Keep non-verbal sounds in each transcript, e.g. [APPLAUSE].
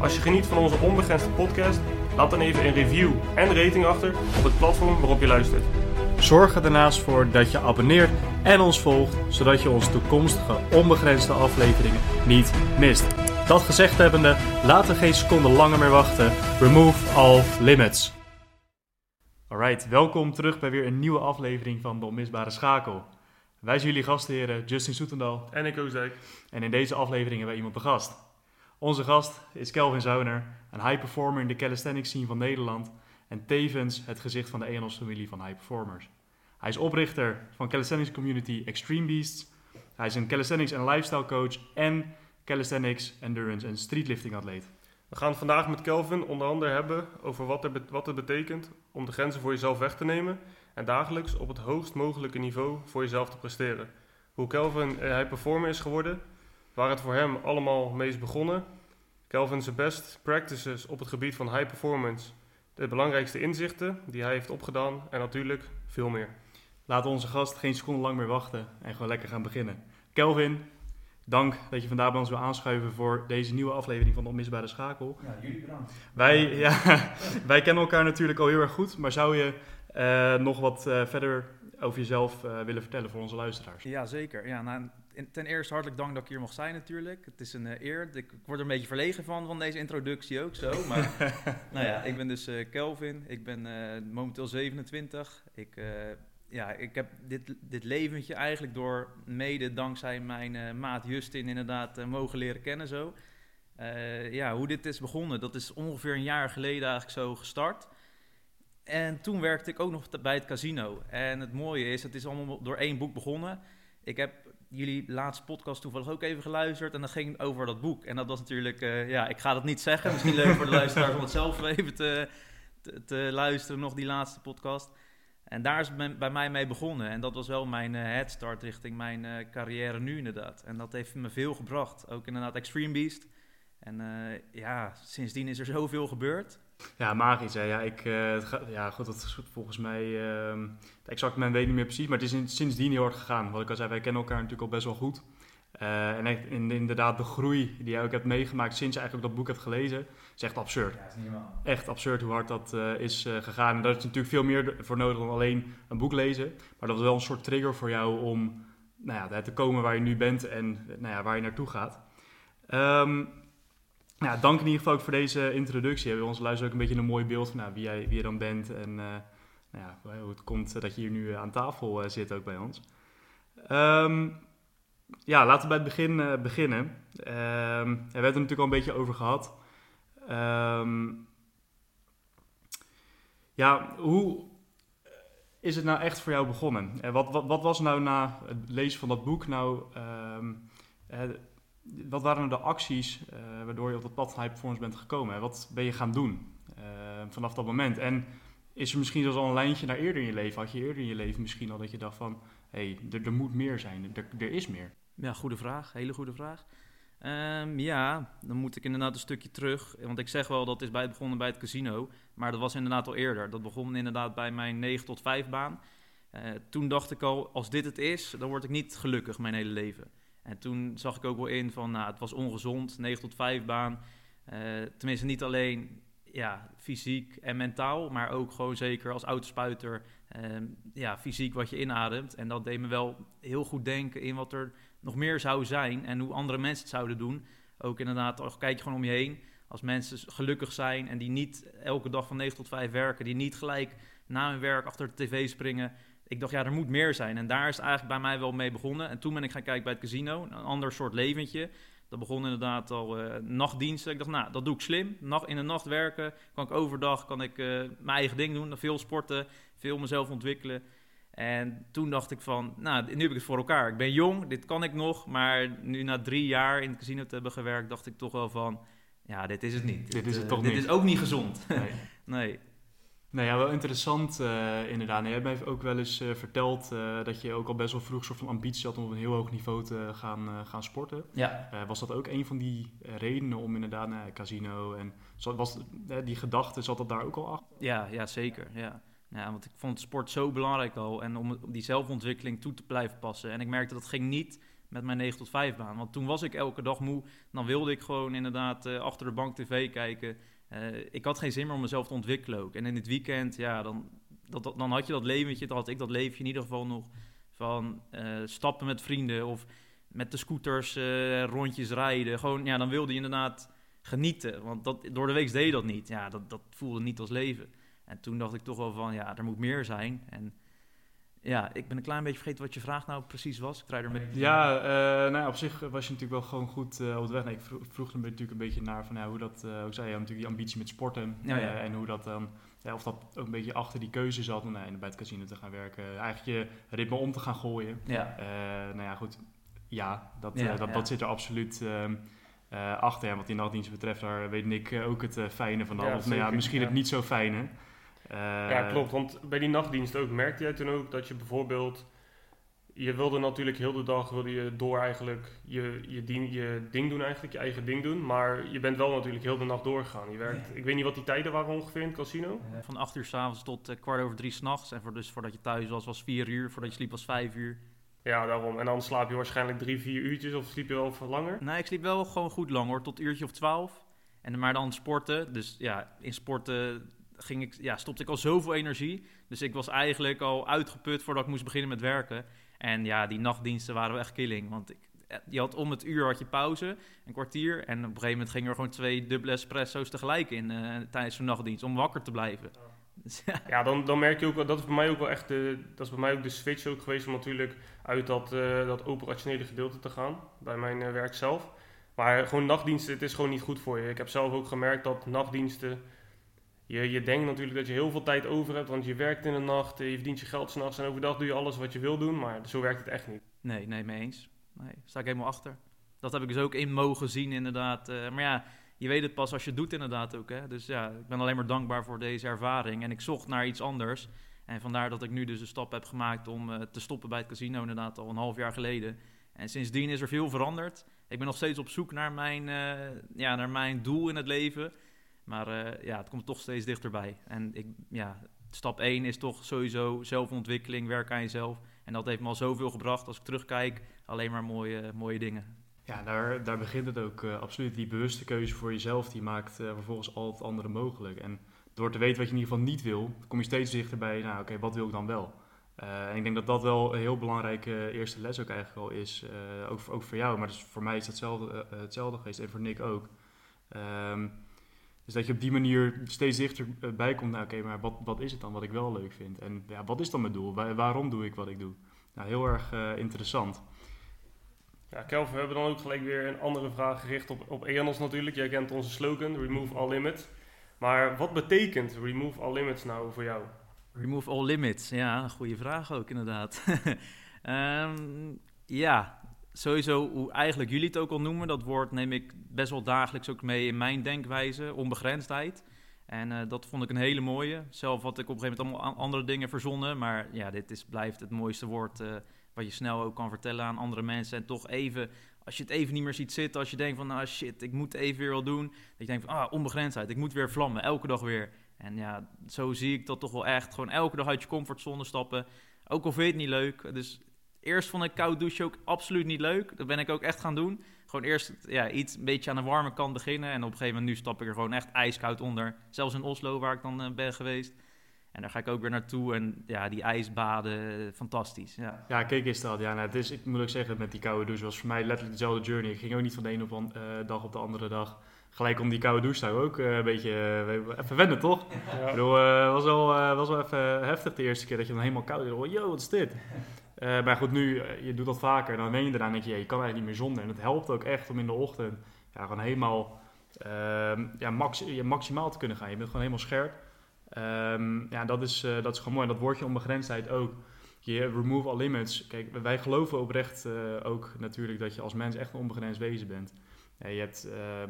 Als je geniet van onze onbegrensde podcast, laat dan even een review en rating achter op het platform waarop je luistert. Zorg er daarnaast voor dat je abonneert en ons volgt, zodat je onze toekomstige onbegrensde afleveringen niet mist. Dat gezegd hebbende, laten we geen seconde langer meer wachten. Remove all limits. Alright, welkom terug bij weer een nieuwe aflevering van de Onmisbare Schakel. Wij zijn jullie gastheren Justin Soetendal En ik Oosdijk. en in deze aflevering hebben we iemand te gast. Onze gast is Kelvin Zauner, een high performer in de calisthenics scene van Nederland en tevens het gezicht van de ENOS familie van high performers. Hij is oprichter van calisthenics community Extreme Beasts. Hij is een calisthenics en lifestyle coach en calisthenics, endurance en streetlifting atleet. We gaan het vandaag met Kelvin onder andere hebben over wat, er, wat het betekent om de grenzen voor jezelf weg te nemen en dagelijks op het hoogst mogelijke niveau voor jezelf te presteren. Hoe Kelvin een high performer is geworden, waar het voor hem allemaal mee is begonnen, Kelvin zijn best practices op het gebied van high performance, de belangrijkste inzichten die hij heeft opgedaan en natuurlijk veel meer. Laat onze gast geen seconde lang meer wachten en gewoon lekker gaan beginnen. Kelvin, dank dat je vandaag bij ons wil aanschuiven voor deze nieuwe aflevering van de Onmisbare Schakel. Ja, jullie bedankt. Wij, ja, [LAUGHS] wij kennen elkaar natuurlijk al heel erg goed, maar zou je eh, nog wat eh, verder over jezelf eh, willen vertellen voor onze luisteraars? Ja, zeker. Ja, nou, ten eerste hartelijk dank dat ik hier mag zijn natuurlijk. Het is een eh, eer. Ik, word er een beetje verlegen van, van deze introductie ook zo. Maar [LAUGHS] nou ja, ik ben dus eh, Kelvin. Ik ben eh, momenteel 27. Ik, ja, ik heb dit, dit leventje eigenlijk door mede dankzij mijn maat Justin inderdaad mogen leren kennen zo. Ja, hoe dit is begonnen, dat is ongeveer een jaar geleden eigenlijk zo gestart. En toen werkte ik ook nog bij het casino. En het mooie is, het is allemaal door één boek begonnen. Ik heb jullie laatste podcast toevallig ook even geluisterd. En dat ging over dat boek. En dat was natuurlijk, eh, ja, ik ga dat niet zeggen. Misschien leuk voor de luisteraars om het zelf even te, te, te luisteren, nog die laatste podcast. En daar is bij- mij mee begonnen. En dat was wel mijn eh, headstart richting mijn eh, carrière nu inderdaad. En dat heeft me veel gebracht. Ook inderdaad Extreme Beast. En ja, sindsdien is er zoveel gebeurd. Ja, magisch. Hè? Ja, ik, eh, ga- ja, goed, dat is volgens mij. ehm het exact moment weet niet meer precies, maar het is in- sindsdien heel hard gegaan. Wat ik al zei, wij kennen elkaar natuurlijk al best wel goed. Eh, en echt, in, inderdaad, de groei die jij ook hebt meegemaakt sinds je eigenlijk dat boek hebt gelezen, is echt absurd. Ja, is niet. Echt absurd hoe hard dat eh, is gegaan. En daar is natuurlijk veel meer voor nodig dan alleen een boek lezen. Maar dat was wel een soort trigger voor jou om nou ja, te komen waar je nu bent en nou ja, waar je naartoe gaat. Ehm, ja, dank in ieder geval ook voor deze introductie. We hebben onze luisteraars ook een beetje een mooi beeld van nou, wie, jij, wie je dan bent en eh, nou ja, hoe het komt dat je hier nu eh, aan tafel eh, zit ook bij ons. Ehm, ja, laten we bij het begin beginnen. Ja, we hebben het er natuurlijk al een beetje over gehad. Ehm, ja, hoe is het nou echt voor jou begonnen? En wat, wat, wat was nou na het lezen van dat boek nou... wat waren nou de acties eh, waardoor je op dat pad high performance bent gekomen? En wat ben je gaan doen eh, vanaf dat moment? En is er misschien zelfs al een lijntje naar eerder in je leven? Had je eerder in je leven misschien al dat je dacht van... hé, hey, er, moet meer zijn, er, er is meer. Ja, goede vraag. Hele goede vraag. Ehm, ja, dan moet ik inderdaad een stukje terug. Want ik zeg wel dat is bij, begonnen bij het casino. Maar dat was inderdaad al eerder. Dat begon inderdaad bij mijn 9 tot 5 baan. Eh, toen dacht ik al, als dit het is, dan word ik niet gelukkig mijn hele leven. En toen zag ik ook wel in van, nou, het was ongezond, 9 tot 5 baan. Eh, tenminste, niet alleen ja, fysiek en mentaal, maar ook gewoon zeker als autospuiter. ehm, ja, fysiek wat je inademt. En dat deed me wel heel goed denken in wat er nog meer zou zijn en hoe andere mensen het zouden doen. Ook inderdaad, kijk je gewoon om je heen. Als mensen gelukkig zijn en die niet elke dag van 9 tot 5 werken, die niet gelijk na hun werk achter de tv springen. Ik dacht, ja, er moet meer zijn. En daar is het eigenlijk bij mij wel mee begonnen. En toen ben ik gaan kijken bij het casino, een ander soort leventje. Dat begon inderdaad al eh, nachtdiensten. Ik dacht, nou, dat doe ik slim. Nacht, in de nacht werken, kan ik overdag kan ik, eh, mijn eigen ding doen. Veel sporten, veel mezelf ontwikkelen. En toen dacht ik van, nou, nu heb ik het voor elkaar. Ik ben jong, dit kan ik nog. Maar nu na drie jaar in het casino te hebben gewerkt, dacht ik toch wel van... ja, dit is het niet. Dit is het eh, toch dit niet. is ook niet gezond. Nee. [LAUGHS] nee. Nou ja, wel interessant eh, inderdaad. En jij hebt mij ook wel eens eh, verteld eh, dat je ook al best wel vroeg een soort van ambitie had om op een heel hoog niveau te gaan, gaan sporten. Ja, was dat ook een van die redenen om inderdaad naar het casino en zat- was die gedachte, zat dat daar ook al achter? ja, ja zeker. Ja. Ja, want ik vond sport zo belangrijk al. En om, om die zelfontwikkeling toe te blijven passen. En ik merkte dat ging niet met mijn 9 tot 5 baan. Want toen was ik elke dag moe. Dan wilde ik gewoon inderdaad achter de bank tv kijken. Eh, ik had geen zin meer om mezelf te ontwikkelen ook. En in het weekend, ja, dan, dat, dan had je dat leventje. Dan had ik dat leventje in ieder geval nog. Van eh, stappen met vrienden of met de scooters eh, rondjes rijden. Gewoon, ja, dan wilde je inderdaad genieten. Want dat, door de week deed je dat niet. Ja, dat, dat voelde niet als leven. En toen dacht ik toch wel van, ja, er moet meer zijn. En ja, ik ben een klein beetje vergeten wat je vraag nou precies was. Ik draai er met... Ja, eh, nou ja, op zich was je natuurlijk wel gewoon goed eh, op de weg. Nee, ik vroeg, vroeg er natuurlijk een beetje naar van ja, hoe dat, eh hoe zei je, natuurlijk die ambitie met sporten. Ja, ja. en hoe dat dan, of dat ook een beetje achter die keuze zat om nee, bij het casino te gaan werken. Eigenlijk je ritme om te gaan gooien. Ja, nou ja, goed. Ja, dat, dat, dat zit er absoluut ehm, eh, achter. En wat die nachtdienst betreft, daar weet ik ook het fijne van. Ja, of nou ja, zeker, misschien het niet zo fijne. Eh, ja, klopt. Want bij die nachtdienst ook, merkte jij toen ook dat je bijvoorbeeld... Je wilde natuurlijk heel de dag wilde je door eigenlijk je, je, ding, je ding doen eigenlijk, je eigen ding doen. Maar je bent wel natuurlijk heel de nacht doorgegaan. Je werkt, ik weet niet wat die tijden waren ongeveer in het casino. van 8 uur s'avonds tot eh, kwart over drie s'nachts. En voor, dus voordat je thuis was, was 4 uur. Voordat je sliep was 5 uur. Ja, daarom. En dan slaap je waarschijnlijk drie, vier uurtjes of sliep je wel veel langer. Nee, ik sliep wel gewoon goed lang hoor, tot uurtje of 12. En maar dan sporten. Dus ja, in sporten ging ik, ja, stopte ik al zoveel energie. Dus ik was eigenlijk al uitgeput voordat ik moest beginnen met werken. En ja, die nachtdiensten waren wel echt killing. Want ik, je had om het uur had je pauze, een kwartier. En op een gegeven moment gingen er gewoon twee dubbele espresso's tegelijk in eh, tijdens zo'n nachtdienst. Om wakker te blijven. [LAUGHS] Dus ja, Ja, dan, dan merk je ook wel, dat is bij mij ook wel echt de, dat is bij mij ook de switch ook geweest om natuurlijk uit dat, eh, dat operationele gedeelte te gaan, bij mijn eh, werk zelf. Maar gewoon nachtdiensten, het is gewoon niet goed voor je. Ik heb zelf ook gemerkt dat nachtdiensten, je, je denkt natuurlijk dat je heel veel tijd over hebt, want je werkt in de nacht, eh, je verdient je geld s'nachts en overdag doe je alles wat je wil doen, maar zo werkt het echt niet. Nee, nee, mee eens. Nee, sta ik helemaal achter. Dat heb ik dus ook in mogen zien, inderdaad. Eh, maar ja, je weet het pas als je doet, inderdaad ook. Hè? Dus ja, ik ben alleen maar dankbaar voor deze ervaring. En ik zocht naar iets anders. En vandaar dat ik nu dus de stap heb gemaakt om eh, te stoppen bij het casino, inderdaad, al een half jaar geleden. En sindsdien is er veel veranderd. Ik ben nog steeds op zoek naar mijn, ja, naar mijn doel in het leven. Maar eh, ja, het komt toch steeds dichterbij. En ik, ja, stap 1 is toch sowieso zelfontwikkeling, werk aan jezelf. En dat heeft me al zoveel gebracht. Als ik terugkijk, alleen maar mooie, mooie dingen. Ja, daar, daar begint het ook eh, absoluut. Die bewuste keuze voor jezelf, die maakt eh, vervolgens al het andere mogelijk. En door te weten wat je in ieder geval niet wil, kom je steeds dichter bij, nou oké, wat wil ik dan wel? En ik denk dat dat wel een heel belangrijke eerste les ook eigenlijk al is, ook, ook voor jou. Maar dus voor mij is hetzelfde, eh, hetzelfde geweest en voor Nick ook. Ehm, dus dat je op die manier steeds dichterbij komt, nou oké, maar wat, wat is het dan wat ik wel leuk vind? En ja, wat is dan mijn doel? Wa- waarom doe ik wat ik doe? Nou, heel erg eh, interessant. Ja, Kelvin, we hebben dan ook gelijk weer een andere vraag gericht op, op EANOS natuurlijk. Jij kent onze slogan, Remove All Limits. Maar wat betekent Remove All Limits nou voor jou? Remove all limits. Ja, een goede vraag ook inderdaad. [LAUGHS] Ehm, ja, sowieso hoe eigenlijk jullie het ook al noemen. Dat woord neem ik best wel dagelijks ook mee in mijn denkwijze. Onbegrensdheid. En eh, dat vond ik een hele mooie. Zelf had ik op een gegeven moment allemaal andere dingen verzonnen. Maar ja, dit is, blijft het mooiste woord eh, wat je snel ook kan vertellen aan andere mensen. En toch even, als je het even niet meer ziet zitten. Als je denkt van, ah shit, ik moet even weer wat doen. Dat je denkt van, ah, onbegrensdheid. Ik moet weer vlammen, elke dag weer. En ja, zo zie ik dat toch wel echt. Gewoon elke dag uit je comfortzone stappen. Ook al vind je het niet leuk. Dus eerst vond ik koud douchen ook absoluut niet leuk. Dat ben ik ook echt gaan doen. Gewoon eerst ja, iets een beetje aan de warme kant beginnen. En op een gegeven moment nu stap ik er gewoon echt ijskoud onder. Zelfs in Oslo, waar ik dan eh, ben geweest. En daar ga ik ook weer naartoe. En ja, die ijsbaden, fantastisch. Ja. Ja, kijk eens dat. Ja, nou, het is, ik moet ook zeggen, met die koude douche was voor mij letterlijk dezelfde journey. Ik ging ook niet van de ene op an- eh, dag op de andere dag gelijk om die koude douche houden. Ook eh, een beetje even wennen, toch? Ik Ja. bedoel, eh, was wel, eh, was wel even heftig de eerste keer dat je dan helemaal koud was. Yo, wat is dit? Eh, maar goed, nu, eh, je doet dat vaker. Dan wen je eraan en denk je, je kan eigenlijk niet meer zonder. En het helpt ook echt om in de ochtend ja, gewoon helemaal ehm, ja, max, ja, maximaal te kunnen gaan. Je bent gewoon helemaal scherp. Ehm, ja, dat is, eh, dat is gewoon mooi. En dat woordje onbegrensdheid ook. Je remove all limits. Kijk, wij geloven oprecht ook natuurlijk dat je als mens echt een onbegrensd wezen bent. je hebt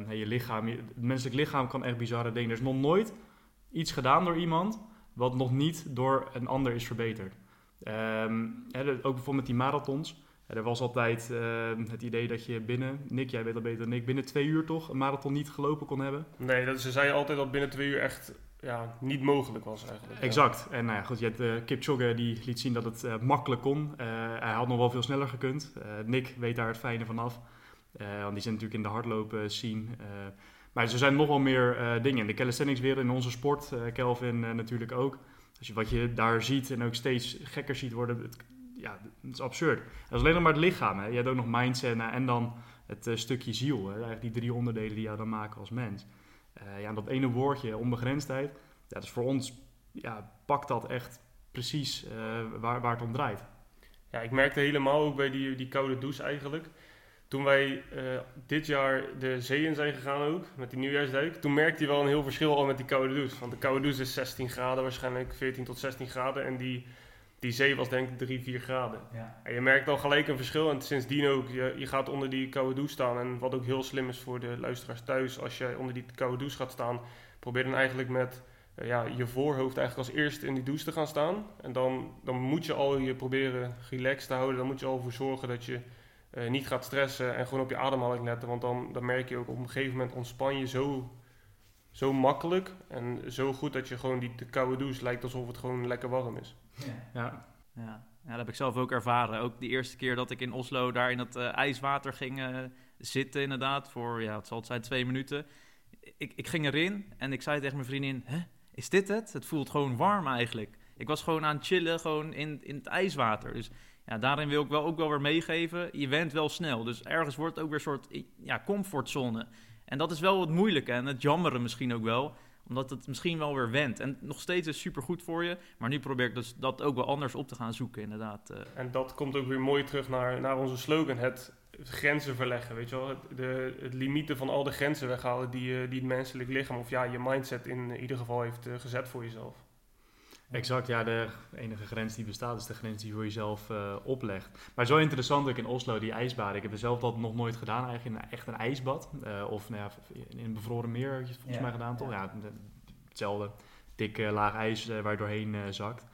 uh, je lichaam, je, het menselijk lichaam kan echt bizarre dingen. Er is nog nooit iets gedaan door iemand wat nog niet door een ander is verbeterd. Ehm, hè, ook bijvoorbeeld met die marathons. Er was altijd ehm, het idee dat je binnen, Nick, jij weet dat beter dan ik, binnen twee uur toch een marathon niet gelopen kon hebben. Nee, dat, ze zeiden altijd dat binnen twee uur echt ja, niet mogelijk was eigenlijk. Exact. En nou ja, goed, je hebt uh, Kipchoge die liet zien dat het uh, makkelijk kon. Uh, hij had nog wel veel sneller gekund. Nick weet daar het fijne van af. want die zit natuurlijk in de hardlopen scene. maar er zijn nog wel meer dingen. In de calisthenics wereld, in onze sport, Kelvin natuurlijk ook. Je wat je daar ziet en ook steeds gekker ziet worden, het, ja, het is absurd. Dat is alleen nog maar het lichaam. Hè. Je hebt ook nog mindset en dan het stukje ziel. Hè. Eigenlijk die drie onderdelen die jou dan maken als mens. Uh, ja, dat ene woordje, onbegrensdheid, ja, dus voor ons ja, pakt dat echt precies uh, waar, waar het om draait. Ja, ik merkte helemaal ook bij die, die koude douche eigenlijk. Toen wij uh, dit jaar de zee in zijn gegaan ook, met die nieuwjaarsduik, toen merkte je wel een heel verschil al met die koude douche. Want de koude douche is 16 graden, waarschijnlijk 14 tot 16 graden. En die, die zee was denk ik 3, 4 graden. Ja. En je merkt al gelijk een verschil. En sindsdien ook, je, je gaat onder die koude douche staan. En wat ook heel slim is voor de luisteraars thuis, als je onder die koude douche gaat staan, probeer dan eigenlijk met uh, ja, je voorhoofd eigenlijk als eerste in die douche te gaan staan. En dan, dan moet je al je proberen relaxed te houden. Dan moet je al voor zorgen dat je uh, niet gaat stressen en gewoon op je ademhaling letten. Want dan, dan merk je ook op een gegeven moment ontspan je zo, zo makkelijk en zo goed dat je gewoon die de koude douche lijkt alsof het gewoon lekker warm is. Ja. ja. ja. Dat heb ik zelf ook ervaren. Ook de eerste keer dat ik in Oslo daar in het uh, ijswater ging uh, zitten, inderdaad, voor, ja, het zal het zijn, twee minuten. Ik, ik ging erin en ik zei tegen mijn vriendin, Hè, is dit het? Het voelt gewoon warm eigenlijk. Ik was gewoon aan het chillen, gewoon in, in het ijswater. Dus ja, daarin wil ik wel ook wel weer meegeven, je went wel snel. Dus ergens wordt het ook weer een soort ja, comfortzone. En dat is wel het moeilijke en het jammere misschien ook wel omdat het misschien wel weer wendt. En nog steeds is super goed voor je. Maar nu probeer ik dus dat ook wel anders op te gaan zoeken, inderdaad. Eh. En dat komt ook weer mooi terug naar, naar onze slogan. Het grenzen verleggen, weet je wel. Het, de, het limieten van al de grenzen weghalen die, die het menselijk lichaam... of ja, je mindset in ieder geval heeft uh, gezet voor jezelf. Exact, ja, de enige grens die bestaat is de grens die je voor jezelf uh, oplegt. Maar zo interessant ook in Oslo, die ijsbaden. Ik heb zelf dat nog nooit gedaan, eigenlijk in echt een ijsbad. Uh, of nou ja, in een bevroren meer heb je het volgens ja, mij gedaan, toch? Ja, hetzelfde. Dikke laag ijs waar je doorheen zakt.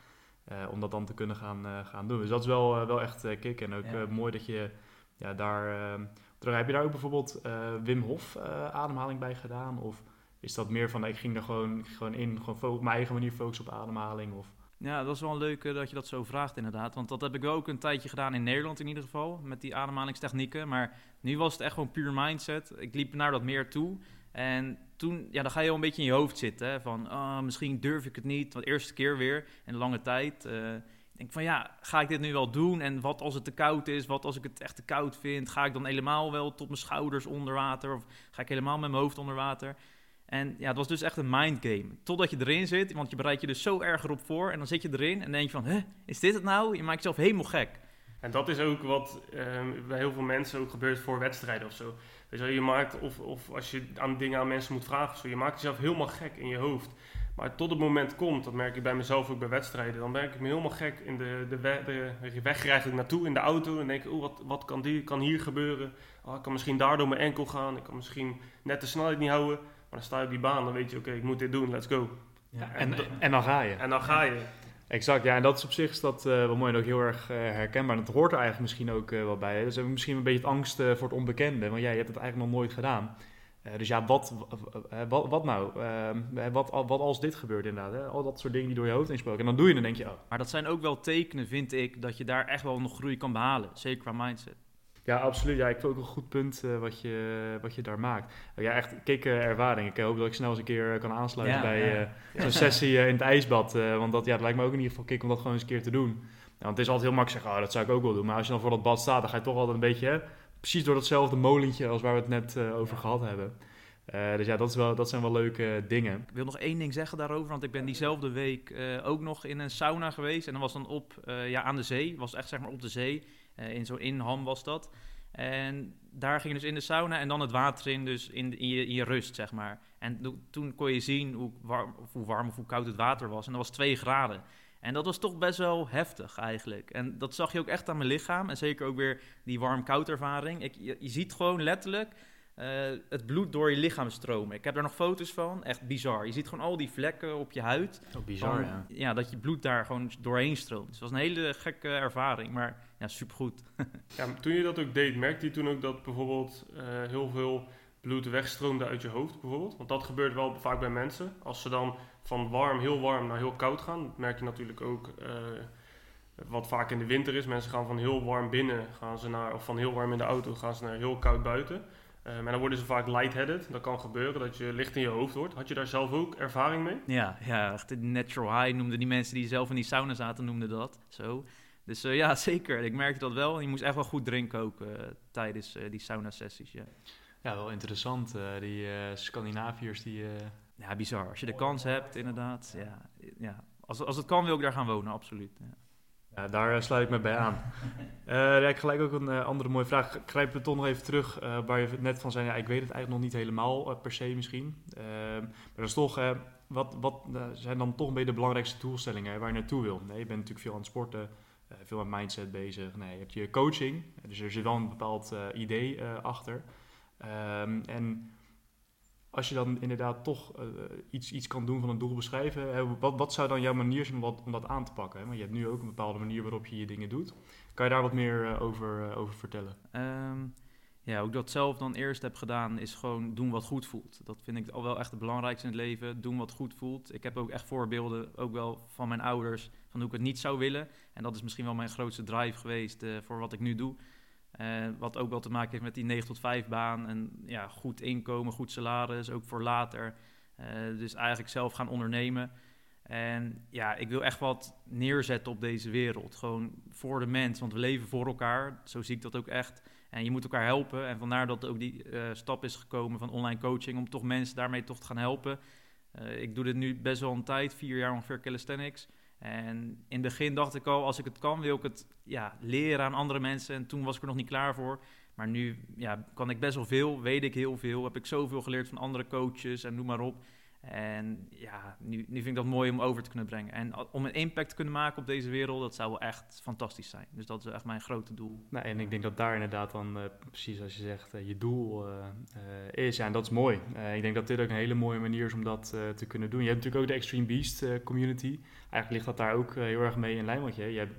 om dat dan te kunnen gaan, gaan doen. Dus dat is wel, wel echt kick. En ook ja. mooi dat je ja, daar... Heb je daar ook bijvoorbeeld Wim Hof ademhaling bij gedaan? Of is dat meer van, ik ging er gewoon, gewoon in, gewoon op mijn eigen manier focussen op ademhaling? Of... Ja, dat is wel leuk dat je dat zo vraagt inderdaad. Want dat heb ik ook een tijdje gedaan in Nederland in ieder geval, met die ademhalingstechnieken. Maar nu was het echt gewoon puur mindset. Ik liep naar dat meer toe. En toen, ja, dan ga je al een beetje in je hoofd zitten. Van, oh, misschien durf ik het niet. Want de eerste keer weer, in een lange tijd. Uh, ik denk van, ja, ga ik dit nu wel doen? En wat als het te koud is? Wat als ik het echt te koud vind? Ga ik dan helemaal wel tot mijn schouders onder water? Of ga ik helemaal met mijn hoofd onder water? En ja, het was dus echt een mindgame. Totdat je erin zit, want je bereidt je dus zo erg erop voor. En dan zit je erin en denk je van, hè, is dit het nou? Je maakt jezelf helemaal gek. En dat is ook wat ehm, bij heel veel mensen ook gebeurt voor wedstrijden of zo. Weet je, maakt, of, of als je aan dingen aan mensen moet vragen, zo, je maakt jezelf helemaal gek in je hoofd. Maar tot het moment komt, dat merk ik bij mezelf ook bij wedstrijden, dan merk ik me helemaal gek in de, de, weg, naartoe in de auto. En denk ik, oh, wat, wat kan, die, kan hier gebeuren? Oh, ik kan misschien daardoor mijn enkel gaan, ik kan misschien net de snelheid niet houden. Maar dan sta je op die baan, dan weet je, oké, ik moet dit doen, let's go. Ja, en, en, dan ga je. En dan ga je. Exact, ja, en dat is op zich is dat, uh, wel mooi en ook heel erg uh, herkenbaar. Dat hoort er eigenlijk misschien ook uh, wel bij. Hè? Dus misschien een beetje het angst voor het onbekende, want jij je hebt het eigenlijk nog nooit gedaan. dus ja, wat, wat, wat nou? Ehm, wat, wat als dit gebeurt inderdaad? Hè? Al dat soort dingen die door je hoofd insproken. En dan doe je en dan denk je, oh. Maar dat zijn ook wel tekenen, vind ik, dat je daar echt wel nog groei kan behalen. Zeker qua mindset. Ja, absoluut. Ja, ik vind ook een goed punt uh, wat, je, wat je daar maakt. Ja, echt kikke ervaring. Ik hoop dat ik snel eens een keer eh, kan aansluiten bij uh, zo'n sessie in het ijsbad. want dat, ja, dat lijkt me ook in ieder geval kick om dat gewoon eens een keer te doen. want het is altijd heel makkelijk zeggen, oh, dat zou ik ook wel doen. Maar als je dan voor dat bad staat, dan ga je toch altijd een beetje... Hè, precies door datzelfde molentje als waar we het net over gehad hebben. dus ja, dat, is wel, dat zijn wel leuke dingen. Ik wil nog één ding zeggen daarover, want ik ben diezelfde week ook nog in een sauna geweest. En dat was dan op, ja, aan de zee, was echt zeg maar op de zee. Uh, in zo'n inham was dat. En daar ging je dus in de sauna en dan het water in, dus in, in, je, in je rust, zeg maar. En toen kon je zien hoe warm, of hoe warm of hoe koud het water was. En dat was 2 graden. En dat was toch best wel heftig eigenlijk. En dat zag je ook echt aan mijn lichaam. En zeker ook weer die warm-koud ervaring. Ik, je, je ziet gewoon letterlijk eh, het bloed door je lichaam stromen. Ik heb daar nog foto's van, echt bizar. Je ziet gewoon al die vlekken op je huid. Oh, bizar, Van, ja. dat je bloed daar gewoon doorheen stroomt. Dus het was een hele gekke ervaring, maar ja, supergoed. [LAUGHS] Ja, toen je dat ook deed, merkte je toen ook dat bijvoorbeeld eh, heel veel bloed wegstroomde uit je hoofd bijvoorbeeld? Want dat gebeurt wel vaak bij mensen. Als ze dan van warm, heel warm naar heel koud gaan, dat merk je natuurlijk ook eh, wat vaak in de winter is. Mensen gaan van heel warm binnen, gaan ze naar, of van heel warm in de auto, gaan ze naar heel koud buiten. Eh, maar dan worden ze vaak lightheaded. Dat kan gebeuren, dat je licht in je hoofd wordt. Had je daar zelf ook ervaring mee? Ja, ja echt natural high noemden die mensen die zelf in die sauna zaten, noemden dat zo. Dus eh, ja, [LAUGHS] zeker. Ik merkte dat wel. En je moest echt wel goed drinken ook eh, tijdens eh, die sauna-sessies, ja. Ja, wel interessant. eh, die eh, Scandinaviërs die... eh, Ja, bizar. Als je de kans hebt, inderdaad. Ja, ja. Als, als het kan, wil ik daar gaan wonen, absoluut. Ja. Ja, daar sluit ik me bij aan. [LAUGHS] Eh ja, ik gelijk ook een andere mooie vraag. Grijpen we toch nog even terug eh, waar je net van zei. Ja, ik weet het eigenlijk nog niet helemaal per se misschien. Ehm, maar dat is toch, eh, wat, wat zijn dan toch een beetje de belangrijkste doelstellingen hè, waar je naartoe wil? Nee, je bent natuurlijk veel aan het sporten, veel met mindset bezig. Nee, je hebt je coaching, dus er zit wel een bepaald eh, idee eh, achter. Ehm, en als je dan inderdaad toch eh, iets, iets kan doen van een doel beschrijven, wat, wat zou dan jouw manier zijn om, wat, om dat aan te pakken? Want je hebt nu ook een bepaalde manier waarop je je dingen doet. Kan je daar wat meer eh, over, eh, over vertellen? Ehm, ja, ik dat zelf dan eerst heb gedaan, is gewoon doen wat goed voelt. Dat vind ik al wel echt het belangrijkste in het leven. Doen wat goed voelt. Ik heb ook echt voorbeelden, ook wel van mijn ouders, van hoe ik het niet zou willen. En dat is misschien wel mijn grootste drive geweest eh, voor wat ik nu doe. Eh, wat ook wel te maken heeft met die 9 tot 5 baan. En ja, goed inkomen, goed salaris, ook voor later. Eh, dus eigenlijk zelf gaan ondernemen. En ja, ik wil echt wat neerzetten op deze wereld. Gewoon voor de mens, want we leven voor elkaar. Zo zie ik dat ook echt. En je moet elkaar helpen. En vandaar dat ook die eh, stap is gekomen van online coaching... om toch mensen daarmee toch te gaan helpen. Eh, ik doe dit nu best wel een tijd, vier jaar ongeveer calisthenics. En in het begin dacht ik al, als ik het kan, wil ik het ja, leren aan andere mensen. En toen was ik er nog niet klaar voor. Maar nu ja, kan ik best wel veel, weet ik heel veel. Heb ik zoveel geleerd van andere coaches en noem maar op. En ja, nu, nu vind ik dat mooi om over te kunnen brengen. En om een impact te kunnen maken op deze wereld, dat zou wel echt fantastisch zijn. Dus dat is echt mijn grote doel. Nou, en ik denk dat daar inderdaad dan, eh, precies als je zegt, eh, je doel eh, is. En dat is mooi. Ik denk dat dit ook een hele mooie manier is om dat te kunnen doen. Je hebt natuurlijk ook de Extreme Beast community. Eigenlijk ligt dat daar ook heel erg mee in lijn. Want je, je hebt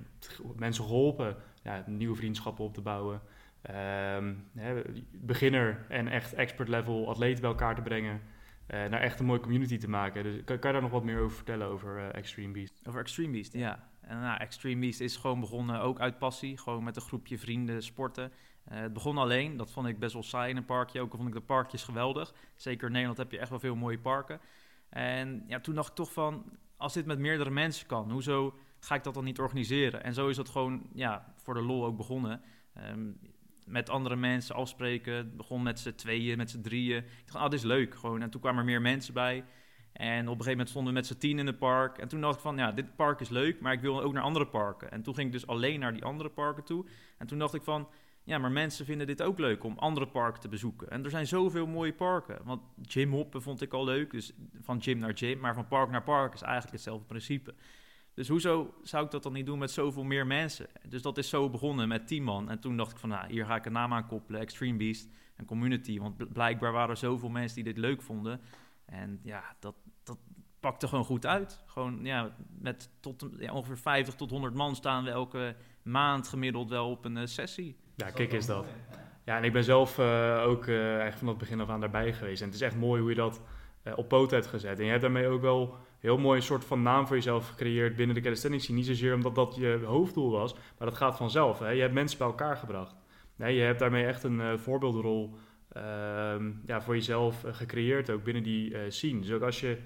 mensen geholpen ja, nieuwe vriendschappen op te bouwen. Ehm, hè, beginner en echt expert level atleten bij elkaar te brengen. Eh, naar echt een mooie community te maken. Dus kan, kan je daar nog wat meer over vertellen over eh, Extreme Beast? Over Extreme Beast, ja. En nou, Extreme Beast is gewoon begonnen ook uit passie. Gewoon met een groepje vrienden sporten. Eh, het begon alleen, dat vond ik best wel saai in een parkje. Ook al vond ik de parkjes geweldig. Zeker in Nederland heb je echt wel veel mooie parken. En ja, toen dacht ik toch van, als dit met meerdere mensen kan, hoezo ga ik dat dan niet organiseren? En zo is dat gewoon ja, voor de lol ook begonnen. Ehm, met andere mensen afspreken. Het begon met z'n tweeën, met z'n drieën. Ik dacht, ah, dit is leuk. Gewoon. En toen kwamen er meer mensen bij. En op een gegeven moment stonden we met z'n tien in het park. En toen dacht ik van, ja, dit park is leuk, maar ik wil ook naar andere parken. En toen ging ik dus alleen naar die andere parken toe. En toen dacht ik van, ja, maar mensen vinden dit ook leuk om andere parken te bezoeken. En er zijn zoveel mooie parken. Want gymhoppen vond ik al leuk, dus van gym naar gym. Maar van park naar park is eigenlijk hetzelfde principe. Dus hoezo zou ik dat dan niet doen met zoveel meer mensen? Dus dat is zo begonnen met 10 man. En toen dacht ik van, nou, hier ga ik een naam aan koppelen. Extreme Beast, een community. Want bl- blijkbaar waren er zoveel mensen die dit leuk vonden. En ja, dat, dat pakte gewoon goed uit. Gewoon, ja, met tot, ongeveer 50 tot 100 man staan we elke maand gemiddeld wel op een eh, sessie. Ja, kijk is dat. Ja, en ik ben zelf eh, ook eh, eigenlijk van het begin af aan daarbij geweest. En het is echt mooi hoe je dat op poot hebt gezet. En je hebt daarmee ook wel heel mooi een soort van naam voor jezelf gecreëerd binnen de calisthenics. scene. Niet zozeer omdat dat je hoofddoel was, maar dat gaat vanzelf. Hè? Je hebt mensen bij elkaar gebracht. Nee, je hebt daarmee echt een eh, voorbeeldrol ehm, ja, voor jezelf eh, gecreëerd ook binnen die eh, scene. Dus ook als je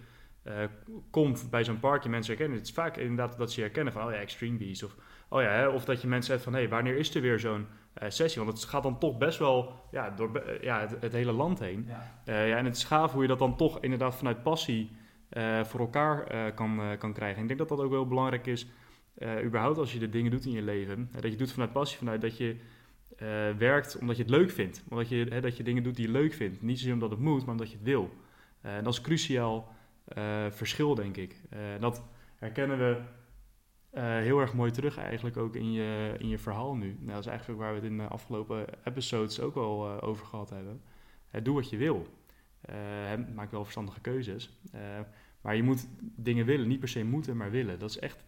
komt bij zo'n parkje mensen herkennen. Het is vaak inderdaad dat ze je herkennen van, oh ja, Extreme Beast. Of, oh ja, hè, of dat je mensen hebt van, hé, hey, wanneer is er weer zo'n sessie? Want het gaat dan toch best wel ja, door ja, het, het hele land heen. Ja, en het is gaaf hoe je dat dan toch inderdaad vanuit passie eh, voor elkaar eh, kan, eh, kan krijgen. En ik denk dat dat ook wel belangrijk is, überhaupt als je de dingen doet in je leven. Dat je doet vanuit passie, vanuit dat je werkt omdat je het leuk vindt. Omdat je, dat je dingen doet die je leuk vindt. Niet zozeer omdat het moet, maar omdat je het wil. En dat is cruciaal verschil, denk ik. Dat herkennen we heel erg mooi terug eigenlijk ook in je, in je verhaal nu. Nou, dat is eigenlijk waar we het in de afgelopen episodes ook eh, over gehad hebben. doe wat je wil. Maak wel verstandige keuzes. maar je moet dingen willen, niet per se moeten, maar willen. Dat is echt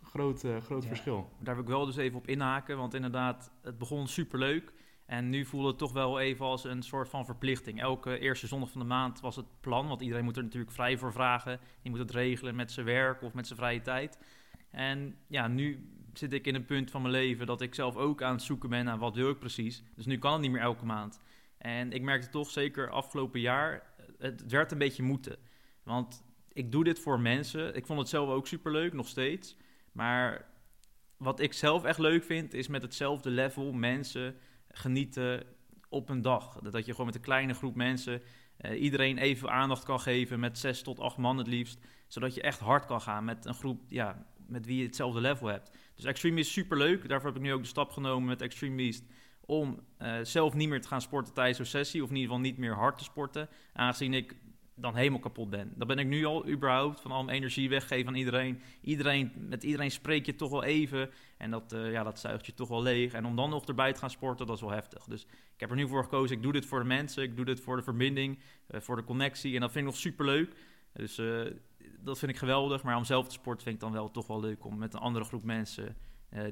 een groot, groot verschil. Daar wil ik wel dus even op inhaken, want inderdaad, het begon superleuk. En nu voelde het toch wel even als een soort van verplichting. Elke eerste zondag van de maand was het plan, want iedereen moet er natuurlijk vrij voor vragen. Die moet het regelen met zijn werk of met zijn vrije tijd. En ja, nu zit ik in een punt van mijn leven dat ik zelf ook aan het zoeken ben naar wat wil ik precies. Dus nu kan het niet meer elke maand. En ik merkte toch zeker afgelopen jaar, het werd een beetje moeten. Want ik doe dit voor mensen. Ik vond het zelf ook superleuk, nog steeds. Maar wat ik zelf echt leuk vind, is met hetzelfde level mensen genieten op een dag. Dat je gewoon met een kleine groep mensen uh, iedereen even aandacht kan geven met zes tot acht man het liefst. Zodat je echt hard kan gaan met een groep ja, met wie je hetzelfde level hebt. Dus Extreme is super leuk. Daarvoor heb ik nu ook de stap genomen met Extreme Beast om uh, zelf niet meer te gaan sporten tijdens zo'n sessie. Of in ieder geval niet meer hard te sporten. Aangezien ik dan helemaal kapot ben. Dan ben ik nu al überhaupt van al mijn energie weggeven aan iedereen. iedereen. Met iedereen spreek je toch wel even. En dat, uh, ja, dat zuigt je toch wel leeg. En om dan nog erbij te gaan sporten, dat is wel heftig. Dus ik heb er nu voor gekozen. Ik doe dit voor de mensen. Ik doe dit voor de verbinding. Uh, voor de connectie. En dat vind ik nog super leuk. Dus dat vind ik geweldig. Maar om zelf te sporten vind ik dan wel toch wel leuk. Om met een andere groep mensen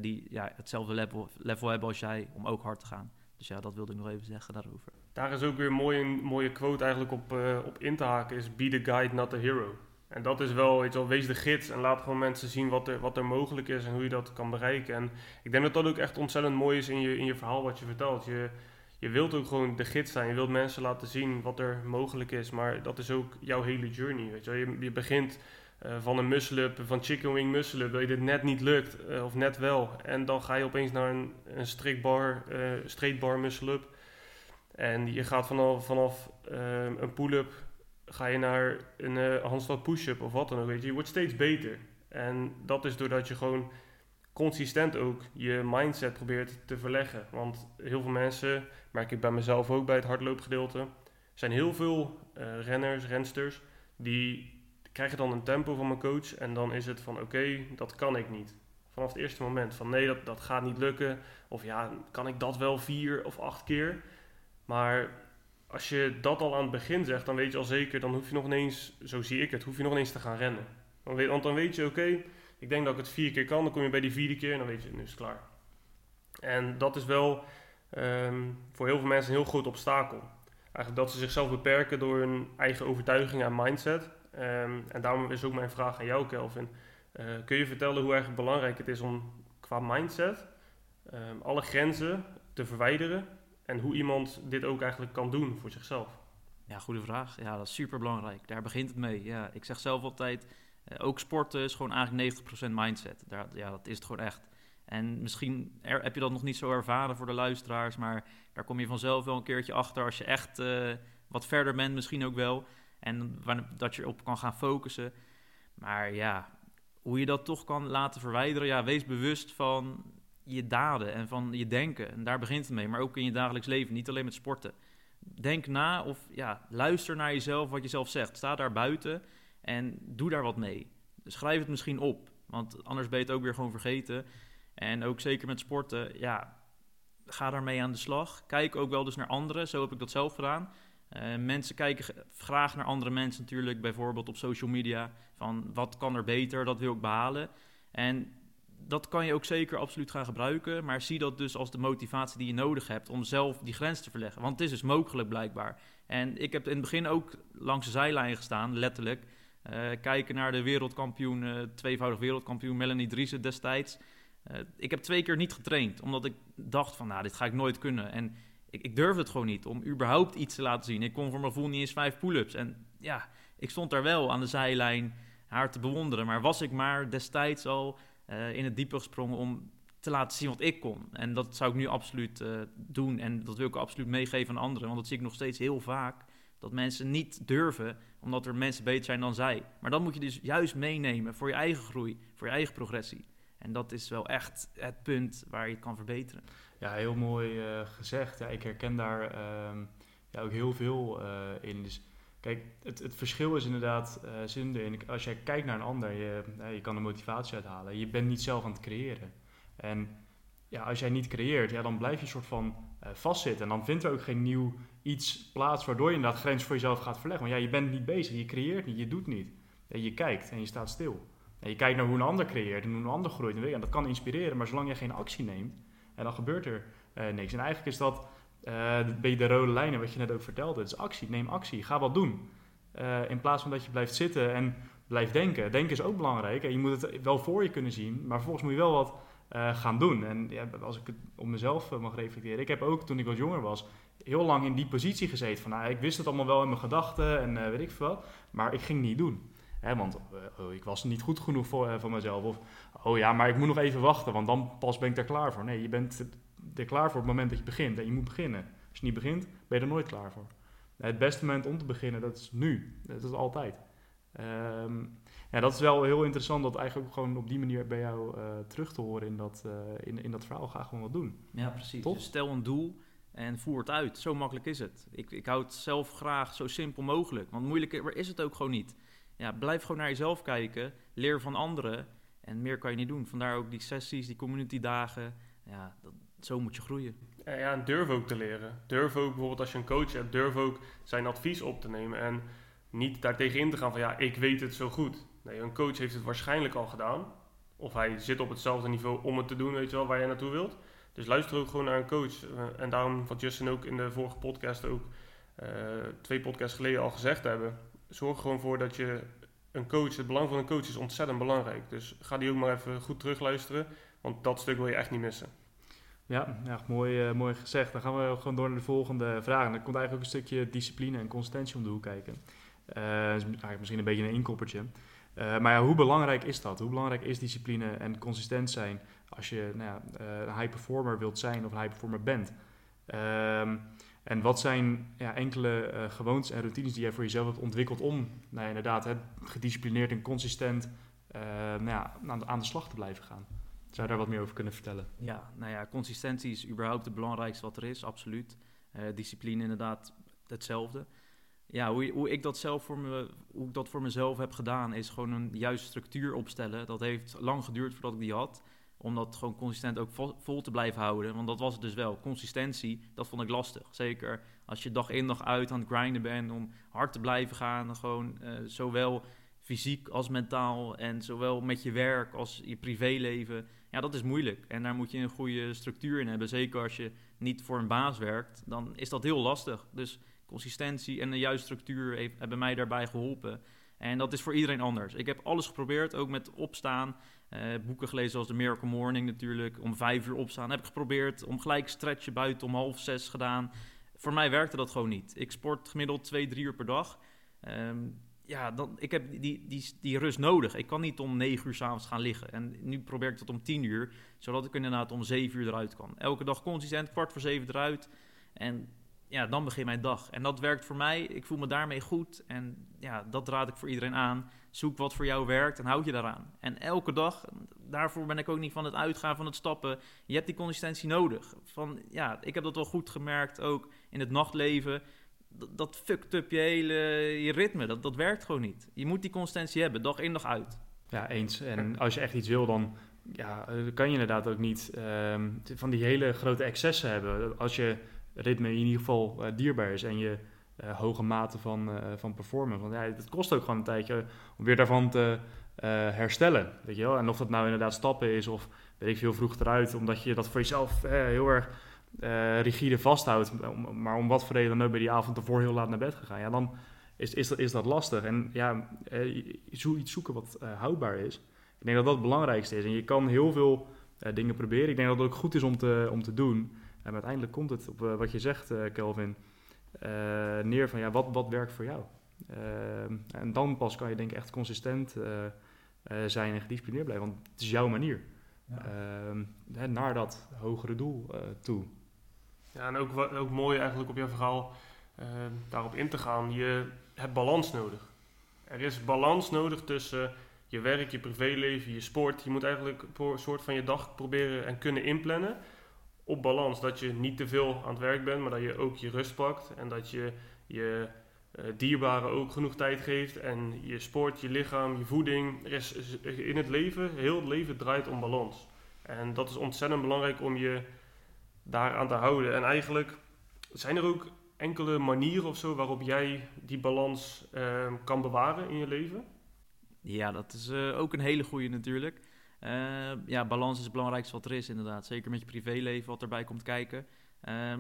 die ja, hetzelfde level, hebben als jij. Om ook hard te gaan. Dus ja, dat wilde ik nog even zeggen daarover. Daar is ook weer een mooie, quote eigenlijk op, uh, op in te haken, is be the guide, not the hero. En dat is wel, weet je wees de gids en laat gewoon mensen zien wat er, wat er mogelijk is en hoe je dat kan bereiken. En ik denk dat dat ook echt ontzettend mooi is in je, in je verhaal wat je vertelt. Je, je wilt ook gewoon de gids zijn, je wilt mensen laten zien wat er mogelijk is, maar dat is ook jouw hele journey, weet je wel. Je, je begint uh, van een muscle-up, van chicken wing muscle-up, dat je dit net niet lukt uh, of net wel. En dan ga je opeens naar een, een straight bar, straight bar muscle-up. En je gaat vanaf, uh, een pull-up, ga je naar een uh, handstand push-up of wat dan ook. Weet je. je wordt steeds beter. En dat is doordat je gewoon consistent ook je mindset probeert te verleggen. Want heel veel mensen, merk ik bij mezelf ook bij het hardloopgedeelte, zijn heel veel uh, renners, rensters, die krijgen dan een tempo van mijn coach. En dan is het van oké, dat kan ik niet. Vanaf het eerste moment van nee, dat, dat gaat niet lukken. Of ja, kan ik dat wel vier of acht keer? Maar als je dat al aan het begin zegt, dan weet je al zeker, dan hoef je nog ineens, zo zie ik het, hoef je nog ineens te gaan rennen. want dan weet je, oké, ik denk dat ik het vier keer kan, dan kom je bij die vierde keer en dan weet je, nu is het klaar. En dat is wel um, voor heel veel mensen een heel groot obstakel. Eigenlijk dat ze zichzelf beperken door hun eigen overtuiging en mindset. Um, en daarom is ook mijn vraag aan jou, Kelvin. Uh, kun je vertellen hoe erg belangrijk het is om qua mindset um, alle grenzen te verwijderen en hoe iemand dit ook eigenlijk kan doen voor zichzelf. Ja, goede vraag. Ja, dat is super belangrijk. Daar begint het mee. Ja, ik zeg zelf altijd, uh, ook sporten is gewoon eigenlijk 90% mindset. Daar, ja, dat is het gewoon echt. En misschien heb je dat nog niet zo ervaren voor de luisteraars, maar daar kom je vanzelf wel een keertje achter als je echt uh, wat verder bent, misschien ook wel. En dat je op kan gaan focussen. Maar ja, hoe je dat toch kan laten verwijderen, ja, wees bewust van je daden en van je denken. En daar begint het mee, maar ook in je dagelijks leven, niet alleen met sporten. Denk na of ja, luister naar jezelf, wat je zelf zegt. Sta daar buiten en doe daar wat mee. Schrijf het misschien op, want anders ben je het ook weer gewoon vergeten. En ook zeker met sporten, ja, ga daarmee aan de slag. Kijk ook wel dus naar anderen, zo heb ik dat zelf gedaan. Uh, mensen kijken graag naar andere mensen natuurlijk, bijvoorbeeld op social media. Van wat kan er beter, dat wil ik behalen. En dat kan je ook zeker absoluut gaan gebruiken. Maar zie dat dus als de motivatie die je nodig hebt om zelf die grens te verleggen. Want het is dus mogelijk blijkbaar. En ik heb in het begin ook langs de zijlijn gestaan, letterlijk. Uh, kijken naar de wereldkampioen, uh, tweevoudig wereldkampioen Melanie Driesen destijds. Ik heb twee keer niet getraind, omdat ik dacht van, nou, dit ga ik nooit kunnen. En ik, ik durfde het gewoon niet om überhaupt iets te laten zien. Ik kon voor mijn gevoel niet eens vijf pull-ups. En ja, ik stond daar wel aan de zijlijn haar te bewonderen. Maar was ik maar destijds al uh, in het diepe gesprongen om te laten zien wat ik kon. En dat zou ik nu absoluut uh, doen. En dat wil ik absoluut meegeven aan anderen. Want dat zie ik nog steeds heel vaak. Dat mensen niet durven, omdat er mensen beter zijn dan zij. Maar dat moet je dus juist meenemen voor je eigen groei, voor je eigen progressie. En dat is wel echt het punt waar je het kan verbeteren. Ja, heel mooi uh, gezegd. Ja, ik herken daar uh, ja, ook heel veel in. Dus Kijk, het, het verschil is inderdaad zin erin. Als jij kijkt naar een ander, je, je kan er motivatie uithalen. Je bent niet zelf aan het creëren. En ja, als jij niet creëert, ja, dan blijf je een soort van vastzitten. En dan vindt er ook geen nieuw iets plaatst waardoor je inderdaad grenzen voor jezelf gaat verleggen. Want ja, je bent niet bezig, je creëert niet, je doet niet. Ja, je kijkt en je staat stil. En je kijkt naar hoe een ander creëert en hoe een ander groeit. En dat kan inspireren, maar zolang je geen actie neemt, en dan gebeurt er uh, niks. En eigenlijk is dat uh, ben de rode lijnen, wat je net ook vertelde. Het is actie, neem actie, ga wat doen. Uh, in plaats van dat je blijft zitten en blijft denken. Denken is ook belangrijk. En je moet het wel voor je kunnen zien, maar vervolgens moet je wel wat gaan doen. En ja, als ik het op mezelf mag reflecteren. Ik heb ook toen ik wat jonger was, heel lang in die positie gezeten. Van nou, ik wist het allemaal wel in mijn gedachten en weet ik veel wat. Maar ik ging niet doen. Hè, want oh, ik was niet goed genoeg voor, voor mezelf. Of oh ja, maar ik moet nog even wachten, want dan pas ben ik er klaar voor. Nee, je bent er klaar voor op het moment dat je begint. En je moet beginnen. Als je niet begint, ben je er nooit klaar voor. Het beste moment om te beginnen, dat is nu. Dat is altijd. Um, ja, dat is wel heel interessant dat eigenlijk ook gewoon op die manier bij jou uh, terug te horen in dat, uh, in, in dat verhaal. Ga gewoon wat doen. Ja, precies. Dus stel een doel en voer het uit. Zo makkelijk is het. Ik, ik hou het zelf graag zo simpel mogelijk. Want moeilijker is het ook gewoon niet. Ja, blijf gewoon naar jezelf kijken. Leer van anderen. En meer kan je niet doen. Vandaar ook die sessies, die community dagen. Ja, dat, zo moet je groeien. Ja, en durf ook te leren. Durf ook bijvoorbeeld als je een coach hebt, durf ook zijn advies op te nemen. En niet daartegen in te gaan van ja, ik weet het zo goed. Nee, een coach heeft het waarschijnlijk al gedaan. Of hij zit op hetzelfde niveau om het te doen, weet je wel, waar je naartoe wilt. Dus luister ook gewoon naar een coach. Eh, en daarom, wat Justin ook in de vorige podcast ook uh, twee podcasts geleden al gezegd hebben. Zorg gewoon voor dat je een coach, het belang van een coach is ontzettend belangrijk. Dus ga die ook maar even goed terugluisteren. Want dat stuk wil je echt niet missen. Ja, mooi, uh, mooi gezegd. Dan gaan we gewoon door naar de volgende vraag. En dan komt eigenlijk ook een stukje discipline en consistentie om de hoek kijken. Uh, is eigenlijk misschien een beetje een inkoppertje. Uh, maar ja, hoe belangrijk is dat? Hoe belangrijk is discipline en consistent zijn als je nou ja, een high performer wilt zijn of een high performer bent? Um, en wat zijn ja, enkele uh, gewoontes en routines die jij voor jezelf hebt ontwikkeld om nou inderdaad gedisciplineerd en consistent uh, nou ja, aan, de, slag te blijven gaan? Zou je daar wat meer over kunnen vertellen? Ja, nou ja, consistentie is überhaupt het belangrijkste wat er is, absoluut. Uh, discipline inderdaad hetzelfde. Ja, hoe, hoe, ik dat zelf voor me, hoe ik dat voor mezelf heb gedaan, is gewoon een juiste structuur opstellen. Dat heeft lang geduurd voordat ik die had. Om dat gewoon consistent ook vol, te blijven houden. Want dat was het dus wel. Consistentie, dat vond ik lastig. Zeker als je dag in dag uit aan het grinden bent om hard te blijven gaan. Gewoon uh, zowel fysiek als mentaal en zowel met je werk als je privéleven. Ja, dat is moeilijk. En daar moet je een goede structuur in hebben. Zeker als je niet voor een baas werkt, dan is dat heel lastig. Dus consistentie en de juiste structuur heeft, hebben mij daarbij geholpen. En dat is voor iedereen anders. Ik heb alles geprobeerd, ook met opstaan. Uh, boeken gelezen zoals The Miracle Morning natuurlijk. Om vijf uur opstaan heb ik geprobeerd. Om gelijk stretchen buiten om half zes gedaan. Voor mij werkte dat gewoon niet. Ik sport gemiddeld twee, drie uur per dag. Um, ja, dan, ik heb die, die, die rust nodig. Ik kan niet om negen uur s'avonds gaan liggen. En nu probeer ik dat om tien uur, zodat ik inderdaad om zeven uur eruit kan. Elke dag consistent, kwart voor zeven eruit. En ja, dan begint mijn dag. En dat werkt voor mij. Ik voel me daarmee goed. En ja, dat raad ik voor iedereen aan. Zoek wat voor jou werkt en houd je daaraan. En elke dag, daarvoor ben ik ook niet van het uitgaan, van het stappen. Je hebt die consistentie nodig. Van, ja, ik heb dat wel goed gemerkt, ook in het nachtleven dat, fuckt up je hele je ritme. Dat, dat werkt gewoon niet. Je moet die consistentie hebben, dag in dag uit. Ja, eens. En als je echt iets wil, dan ja, kan je inderdaad ook niet uh, van die hele grote excessen hebben. Als je ritme in ieder geval uh, dierbaar is en je uh, hoge mate van, uh, van performance. Want ja, het kost ook gewoon een tijdje om weer daarvan te herstellen. Weet je wel? En of dat nou inderdaad stappen is of weet ik veel vroeg eruit, omdat je dat voor jezelf heel erg rigide vasthoudt, maar om wat voor reden dan ook bij die avond ervoor heel laat naar bed gegaan, ja, dan is, is, dat, is dat lastig. En ja, uh, iets zoeken wat houdbaar is. Ik denk dat dat het belangrijkste is. En je kan heel veel dingen proberen. Ik denk dat het ook goed is om te, om te doen. En uiteindelijk komt het op wat je zegt, Kelvin, neer van ja, wat, wat werkt voor jou? en dan pas kan je denk ik echt consistent zijn en gedisciplineerd blijven, want het is jouw manier. Ja. Ehm, naar dat hogere doel toe. Ja, en ook, ook mooi eigenlijk op jouw verhaal uh, daarop in te gaan. Je hebt balans nodig. Er is balans nodig tussen je werk, je privéleven, je sport. Je moet eigenlijk een soort van je dag proberen en kunnen inplannen op balans. Dat je niet te veel aan het werk bent, maar dat je ook je rust pakt. En dat je je uh, dierbaren ook genoeg tijd geeft. En je sport, je lichaam, je voeding. Is in het leven, heel het leven draait om balans. En dat is ontzettend belangrijk om je daaraan te houden. En eigenlijk zijn er ook enkele manieren of zo waarop jij die balans ehm, kan bewaren in je leven? Ja, dat is eh, ook een hele goede natuurlijk. Uh, ja, balans is het belangrijkste wat er is inderdaad. Zeker met je privéleven wat erbij komt kijken. Uh,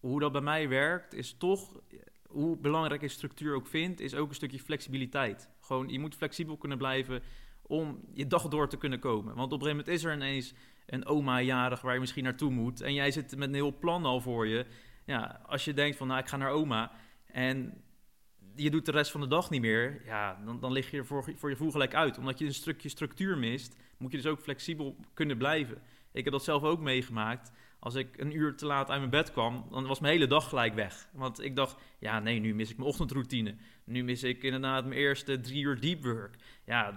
hoe dat bij mij werkt is toch, hoe belangrijk ik structuur ook vind, is ook een stukje flexibiliteit. Gewoon, je moet flexibel kunnen blijven om je dag door te kunnen komen. Want op een gegeven moment is er ineens een oma jarig waar je misschien naartoe moet. En jij zit met een heel plan al voor je. Ja, als je denkt van, nou, ik ga naar oma. En je doet de rest van de dag niet meer. Ja, dan, dan lig je er voor, voor je voel gelijk uit. Omdat je een stukje structuur mist, moet je dus ook flexibel kunnen blijven. Ik heb dat zelf ook meegemaakt. Als ik een uur te laat uit mijn bed kwam, dan was mijn hele dag gelijk weg. Want ik dacht, ja, nee, nu mis ik mijn ochtendroutine. Nu mis ik inderdaad mijn eerste drie uur deep work. Ja,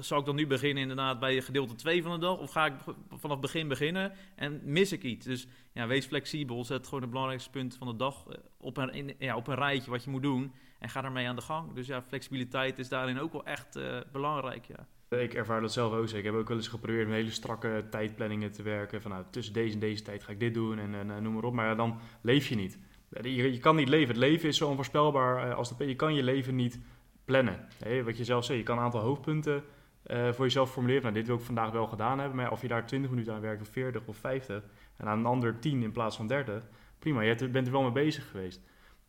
zal ik dan nu beginnen inderdaad bij gedeelte 2 van de dag? Of ga ik vanaf begin beginnen en mis ik iets? Dus ja, wees flexibel. Zet gewoon het belangrijkste punt van de dag eh, op een, ja, op een rijtje wat je moet doen. En ga daarmee aan de gang. Dus ja, flexibiliteit is daarin ook wel echt uh, belangrijk, ja. Ik ervaar dat zelf ook. Ik heb ook wel eens geprobeerd met hele strakke tijdplanningen te werken. Van nou, tussen deze en deze tijd ga ik dit doen en, en, noem maar op. Maar dan leef je niet. Je, kan niet leven. Het leven is zo onvoorspelbaar. Eh, als je kan je leven niet plannen. wat je zelf zei, je kan een aantal hoofdpunten uh, voor jezelf formuleren. Nou, dit wil ik vandaag wel gedaan hebben, maar of je daar 20 minuten aan werkt, of 40 of 50, en aan een ander 10 in plaats van 30, prima, je bent er wel mee bezig geweest.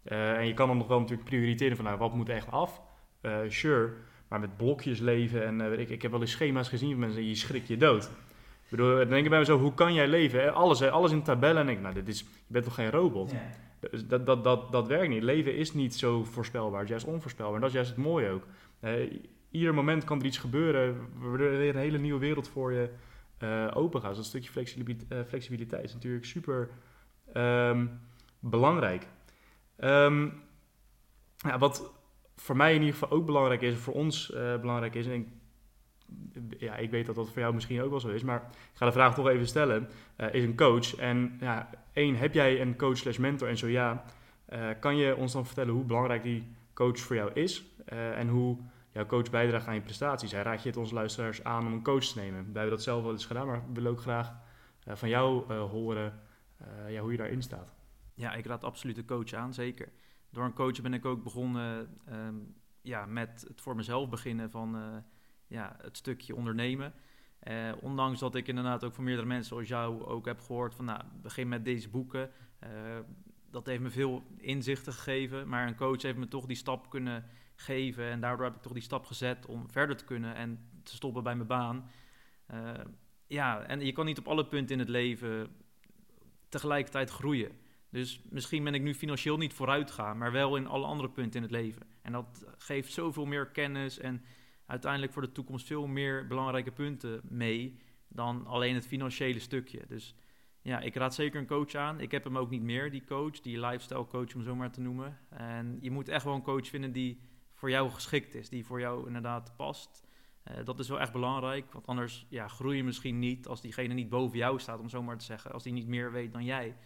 Uh, en je kan dan nog wel natuurlijk prioriteren van, nou, wat moet echt af? Uh, sure, maar met blokjes leven en weet ik, ik heb wel eens schema's gezien van mensen, je schrik je dood. Ik bedoel, dan denk ik bij mezelf, hoe kan jij leven? Alles, alles in tabellen. En ik, nou, dit is, je bent toch geen robot? Dat, dat, dat, dat werkt niet. Leven is niet zo voorspelbaar, het is juist onvoorspelbaar. En dat is juist het mooie ook. Uh, ieder moment kan er iets gebeuren, waardoor weer een hele nieuwe wereld voor je uh, open gaat. Dus dat stukje flexibiliteit, uh, flexibiliteit is natuurlijk super um, belangrijk. Um, ja, wat voor mij in ieder geval ook belangrijk is, voor ons belangrijk is, en ik, ja, ik weet dat dat voor jou misschien ook wel zo is, maar ik ga de vraag toch even stellen, is een coach. En ja, één, heb jij een coach slash mentor? En zo ja, uh, kan je ons dan vertellen hoe belangrijk die coach voor jou is uh, en hoe jouw coach bijdraagt aan je prestaties? Hij raad je het onze luisteraars aan om een coach te nemen. Wij hebben dat zelf wel eens gedaan, maar we willen ook graag uh, van jou horen ja, hoe je daarin staat. Ja, ik raad absoluut een coach aan, zeker. Door een coach ben ik ook begonnen um, ja, met het voor mezelf beginnen van ja, het stukje ondernemen. Uh, ondanks dat ik inderdaad ook van meerdere mensen zoals jou ook heb gehoord van nou, begin met deze boeken. Uh, dat heeft me veel inzichten gegeven, maar een coach heeft me toch die stap kunnen geven en daardoor heb ik toch die stap gezet om verder te kunnen en te stoppen bij mijn baan. Uh, ja, en je kan niet op alle punten in het leven tegelijkertijd groeien. Dus misschien ben ik nu financieel niet vooruitgaan, maar wel in alle andere punten in het leven. En dat geeft zoveel meer kennis en uiteindelijk voor de toekomst veel meer belangrijke punten mee dan alleen het financiële stukje. Dus ja, ik raad zeker een coach aan. Ik heb hem ook niet meer, die coach, die lifestyle coach om zo maar te noemen. En je moet echt wel een coach vinden die voor jou geschikt is, die voor jou inderdaad past. Uh, dat is wel echt belangrijk, want anders ja, groei je misschien niet als diegene niet boven jou staat, om zo maar te zeggen. Als die niet meer weet dan jij.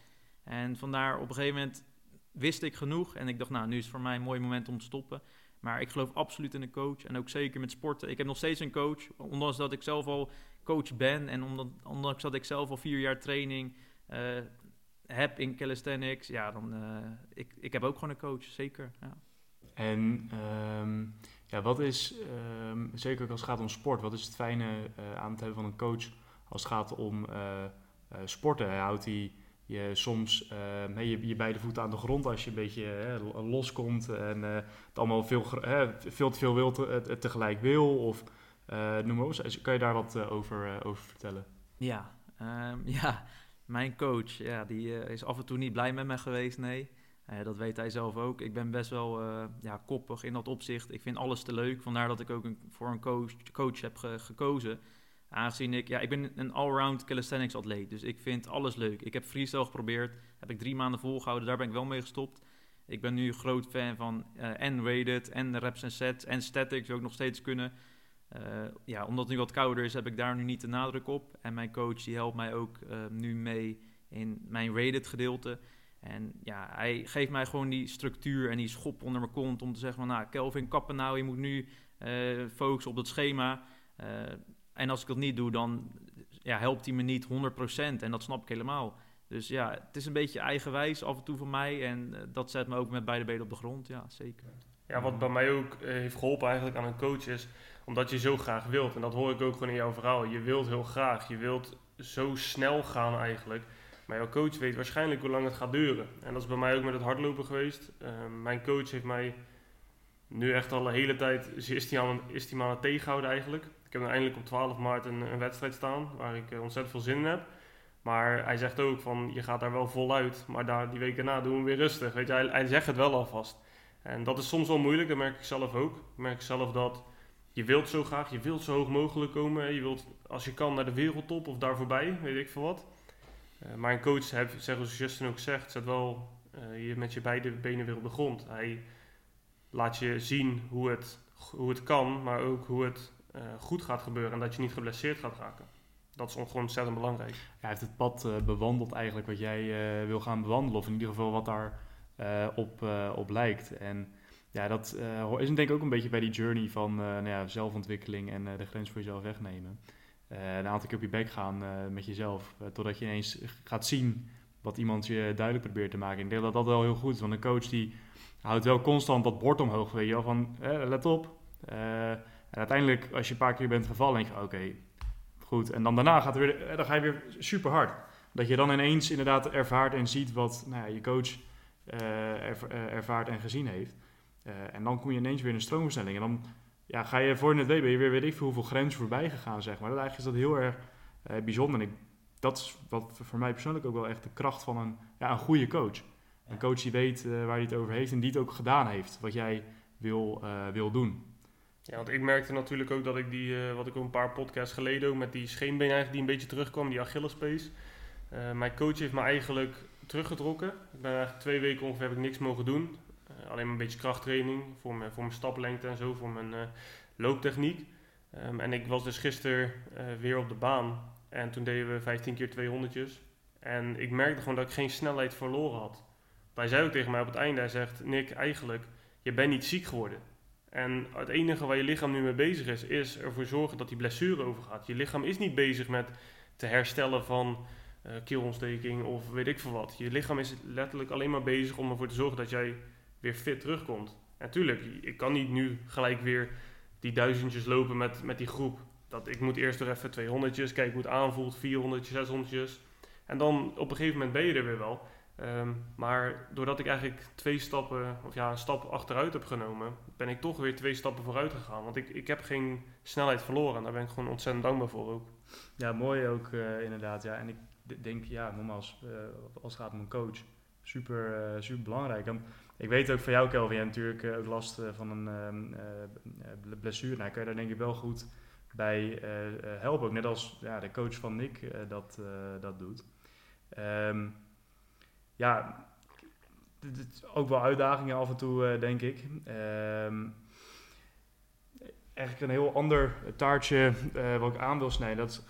En vandaar op een gegeven moment wist ik genoeg en ik dacht, nou, nu is het voor mij een mooi moment om te stoppen. Maar ik geloof absoluut in een coach. En ook zeker met sporten. Ik heb nog steeds een coach. Ondanks dat ik zelf al coach ben. En omdat, ondanks dat ik zelf al vier jaar training uh, heb in calisthenics. Ja, dan... Uh, ik, ik heb ook gewoon een coach, zeker. Ja. En um, ja, wat is, um, zeker als het gaat om sport, wat is het fijne uh, aan het hebben van een coach als het gaat om sporten? Hij houdt die soms uh, je, je beide voeten aan de grond als je een beetje loskomt en uh, het allemaal veel, veel te veel wil te, tegelijk wil. Of noem maar op. Kan je daar wat over, over vertellen? Ja, um, [LAUGHS] ja, mijn coach ja, die, is af en toe niet blij met me geweest, nee. dat weet hij zelf ook. Ik ben best wel ja, koppig in dat opzicht. Ik vind alles te leuk. Vandaar dat ik ook een, voor een coach, coach heb ge, gekozen. Aangezien ik, ja, ik ben een allround calisthenics atleet, dus ik vind alles leuk. Ik heb freestyle geprobeerd, heb ik drie maanden volgehouden, daar ben ik wel mee gestopt. Ik ben nu groot fan van uh, en rated, en reps en sets, en statics, die ook nog steeds kunnen. Uh, ja, omdat het nu wat kouder is, heb ik daar nu niet de nadruk op. En mijn coach die helpt mij ook uh, nu mee in mijn rated gedeelte. En ja, hij geeft mij gewoon die structuur en die schop onder mijn kont om te zeggen van... Nou, Kelvin, kappen nou, je moet nu focussen op dat schema. En als ik dat niet doe, dan ja, helpt hij me niet 100%. En dat snap ik helemaal. Dus ja, het is een beetje eigenwijs af en toe van mij. En dat zet me ook met beide benen op de grond. Ja, zeker. Ja, wat bij mij ook heeft geholpen eigenlijk aan een coach is omdat je zo graag wilt. En dat hoor ik ook gewoon in jouw verhaal. Je wilt heel graag. Je wilt zo snel gaan eigenlijk. Maar jouw coach weet waarschijnlijk hoe lang het gaat duren. En dat is bij mij ook met het hardlopen geweest. Ehm, mijn coach heeft mij nu echt al een hele tijd is die aan, is die aan het tegenhouden eigenlijk. Ik heb nu eindelijk op 12 maart een, een wedstrijd staan waar ik eh, ontzettend veel zin in heb. Maar hij zegt ook van je gaat daar wel voluit, maar daar, die week daarna doen we weer rustig. Weet je, hij, hij zegt het wel alvast. En dat is soms wel moeilijk, dat merk ik zelf ook. Ik merk zelf dat je wilt zo graag, je wilt zo hoog mogelijk komen. Je wilt als je kan naar de wereldtop of daar voorbij, weet ik veel wat. Uh, maar een coach, zegt zoals Justin ook zegt, zet wel uh, je met je beide benen weer op de grond. Hij laat je zien hoe het, hoe het kan, maar ook hoe het uh, goed gaat gebeuren en dat je niet geblesseerd gaat raken. Dat is gewoon ontzettend belangrijk. Hij heeft het pad bewandeld eigenlijk wat jij wil gaan bewandelen, of in ieder geval wat daar op, op lijkt. En ja, dat uh, is denk ik ook een beetje bij die journey van uh, nou ja, zelfontwikkeling en uh, de grens voor jezelf wegnemen. een aantal keer op je bek gaan met jezelf, totdat je ineens gaat zien wat iemand je duidelijk probeert te maken. Ik denk dat dat wel heel goed is, want een coach die houdt wel constant dat bord omhoog, weet je wel, van let op. en uiteindelijk, als je een paar keer bent gevallen, denk je oké, goed. En dan daarna gaat het weer, dan ga je weer super hard. Dat je dan ineens inderdaad ervaart en ziet wat nou ja, je coach ervaart en gezien heeft. Uh, en dan kom je ineens weer in een stroomversnelling. En dan ja, ga je voor het ben je weer weet ik veel hoeveel grenzen voorbij gegaan, zeg maar. Dat, eigenlijk is dat heel erg uh, bijzonder. En ik, dat is wat voor mij persoonlijk ook wel echt de kracht van een, ja, een goede coach. Een coach die weet waar hij het over heeft en die het ook gedaan heeft, wat jij wil, wil doen. Ja, want ik merkte natuurlijk ook dat ik die, wat ik ook een paar podcasts geleden ook met die scheenbeen eigenlijk die een beetje terugkwam, die Achillespees. mijn coach heeft me eigenlijk teruggetrokken. Ik ben eigenlijk twee weken ongeveer heb ik niks mogen doen. Eh, alleen een beetje krachttraining voor mijn, voor mijn staplengte en zo, voor mijn eh, looptechniek. Um, en ik was dus gisteren uh, weer op de baan. En toen deden we 15 keer 200 En ik merkte gewoon dat ik geen snelheid verloren had. Hij zei ook tegen mij op het einde, hij zegt, Nick, eigenlijk, je bent niet ziek geworden. En het enige waar je lichaam nu mee bezig is, is ervoor zorgen dat die blessure overgaat. Je lichaam is niet bezig met te herstellen van uh, keelontsteking of weet ik veel wat. Je lichaam is letterlijk alleen maar bezig om ervoor te zorgen dat jij weer fit terugkomt. Natuurlijk, ik kan niet nu gelijk weer die duizendjes lopen met, met die groep. Dat, ik moet eerst nog even 200 kijken hoe het aanvoelt, 400, 600 En dan op een gegeven moment ben je er weer wel. Ehm, maar doordat ik eigenlijk twee stappen, of ja, een stap achteruit heb genomen, ben ik toch weer twee stappen vooruit gegaan. Want ik, ik heb geen snelheid verloren en daar ben ik gewoon ontzettend dankbaar voor ook. Ja, mooi ook uh, inderdaad. Ja. En ik denk, ja, nogmaals, uh, als het gaat om een coach, super, uh, super belangrijk. En ik weet ook van jou, Kelvin, je natuurlijk eh, ook last eh, van een ehm, eh, blessure. Nou, kan je daar denk ik wel goed bij helpen. Ook net als ja, de coach van Nick dat, dat doet. Um, ja, ook wel uitdagingen af en toe, denk ik. Um, eigenlijk een heel ander taartje wat ik aan wil snijden. Dat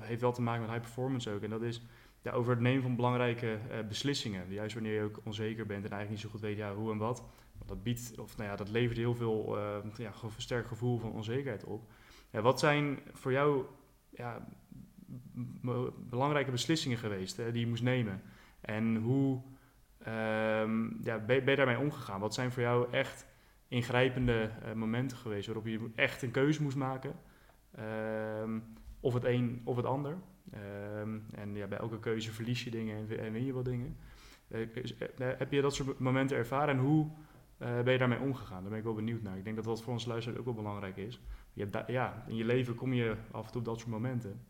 heeft wel te maken met high performance ook. En dat is ja, over het nemen van belangrijke beslissingen. Juist wanneer je ook onzeker bent en eigenlijk niet zo goed weet ja, hoe en wat. Dat biedt, of nou ja, dat levert heel veel ja, sterk gevoel van onzekerheid op. Wat zijn voor jou ja, belangrijke beslissingen geweest hè, die je moest nemen? En hoe um, ja, ben, je daarmee omgegaan? Wat zijn voor jou echt ingrijpende uh, momenten geweest waarop je echt een keuze moest maken? Um, of het een of het ander? Um, en ja, bij elke keuze verlies je dingen en, win je wat dingen. Uh, heb je dat soort momenten ervaren en hoe ben je daarmee omgegaan? Daar ben ik wel benieuwd naar. Ik denk dat dat voor ons luisteren ook wel belangrijk is. Je ja, in je leven kom je af en toe op dat soort momenten.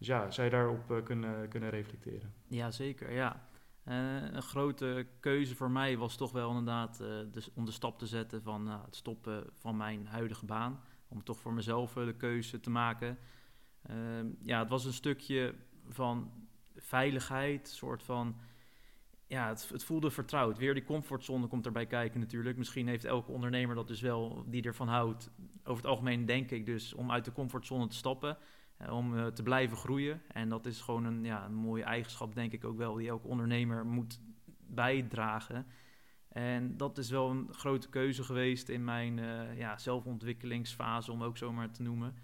Dus ja, je daarop uh, kunnen, kunnen reflecteren? Ja, zeker. Ja. een grote keuze voor mij was toch wel inderdaad de, om de stap te zetten van het stoppen van mijn huidige baan. Om toch voor mezelf de keuze te maken. Ehm, ja, het was een stukje van veiligheid, soort van... Ja, het, het, voelde vertrouwd. Weer die comfortzone komt erbij kijken natuurlijk. Misschien heeft elke ondernemer dat dus wel, die ervan houdt. Over het algemeen denk ik dus om uit de comfortzone te stappen. Eh, om uh, te blijven groeien. En dat is gewoon een, ja, een mooie eigenschap, denk ik ook wel, die elke ondernemer moet bijdragen. En dat is wel een grote keuze geweest in mijn uh, ja, zelfontwikkelingsfase, om ook zo maar te noemen.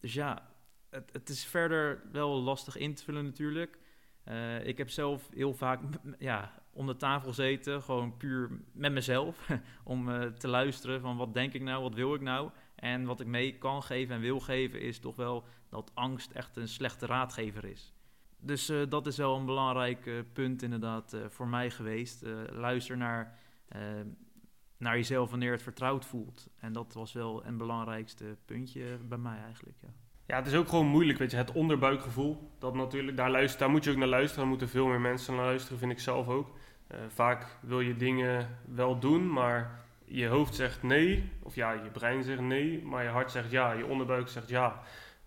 Dus ja, het, het is verder wel lastig in te vullen natuurlijk. Eh, ik heb zelf heel vaak ja, om de tafel gezeten, gewoon puur met mezelf, [LAUGHS] om te luisteren van wat denk ik nou, wat wil ik nou. En wat ik mee kan geven en wil geven is toch wel dat angst echt een slechte raadgever is. Dus uh, dat is wel een belangrijk punt inderdaad voor mij geweest. luister naar, naar jezelf wanneer het vertrouwd voelt. En dat was wel een belangrijkste puntje bij mij eigenlijk, ja. Ja, het is ook gewoon moeilijk, weet je, het onderbuikgevoel. Dat natuurlijk, daar, luister, daar moet je ook naar luisteren. Daar moeten veel meer mensen naar luisteren, vind ik zelf ook. Uh, vaak wil je dingen wel doen, maar je hoofd zegt nee. Of ja, je brein zegt nee, maar je hart zegt ja. Je onderbuik zegt ja.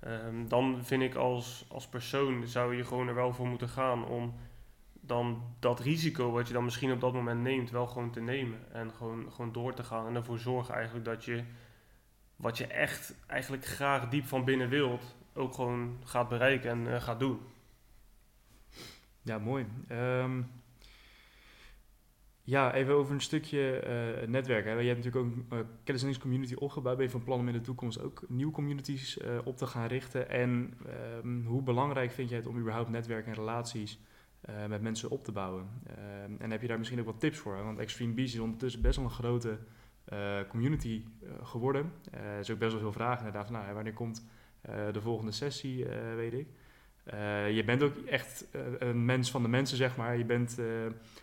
Um, dan vind ik als, als persoon zou je gewoon er wel voor moeten gaan om dan dat risico wat je dan misschien op dat moment neemt, wel gewoon te nemen. En gewoon, gewoon door te gaan. En ervoor zorgen eigenlijk dat je wat je echt eigenlijk graag diep van binnen wilt, ook gewoon gaat bereiken en uh, gaat doen. Ja, mooi. Um, ja, even over een stukje uh, netwerken. Je hebt natuurlijk ook een uh, kenniscommunity opgebouwd. Ben je van plan om in de toekomst ook nieuwe communities uh, op te gaan richten? En um, hoe belangrijk vind jij het om überhaupt netwerken en relaties met mensen op te bouwen? Ehm, en heb je daar misschien ook wat tips voor? Want Extreme Beast is ondertussen best wel een grote community geworden. Er is ook best wel veel vragen inderdaad van nou, wanneer komt de volgende sessie, weet ik. Je bent ook echt een mens van de mensen, zeg maar. Je bent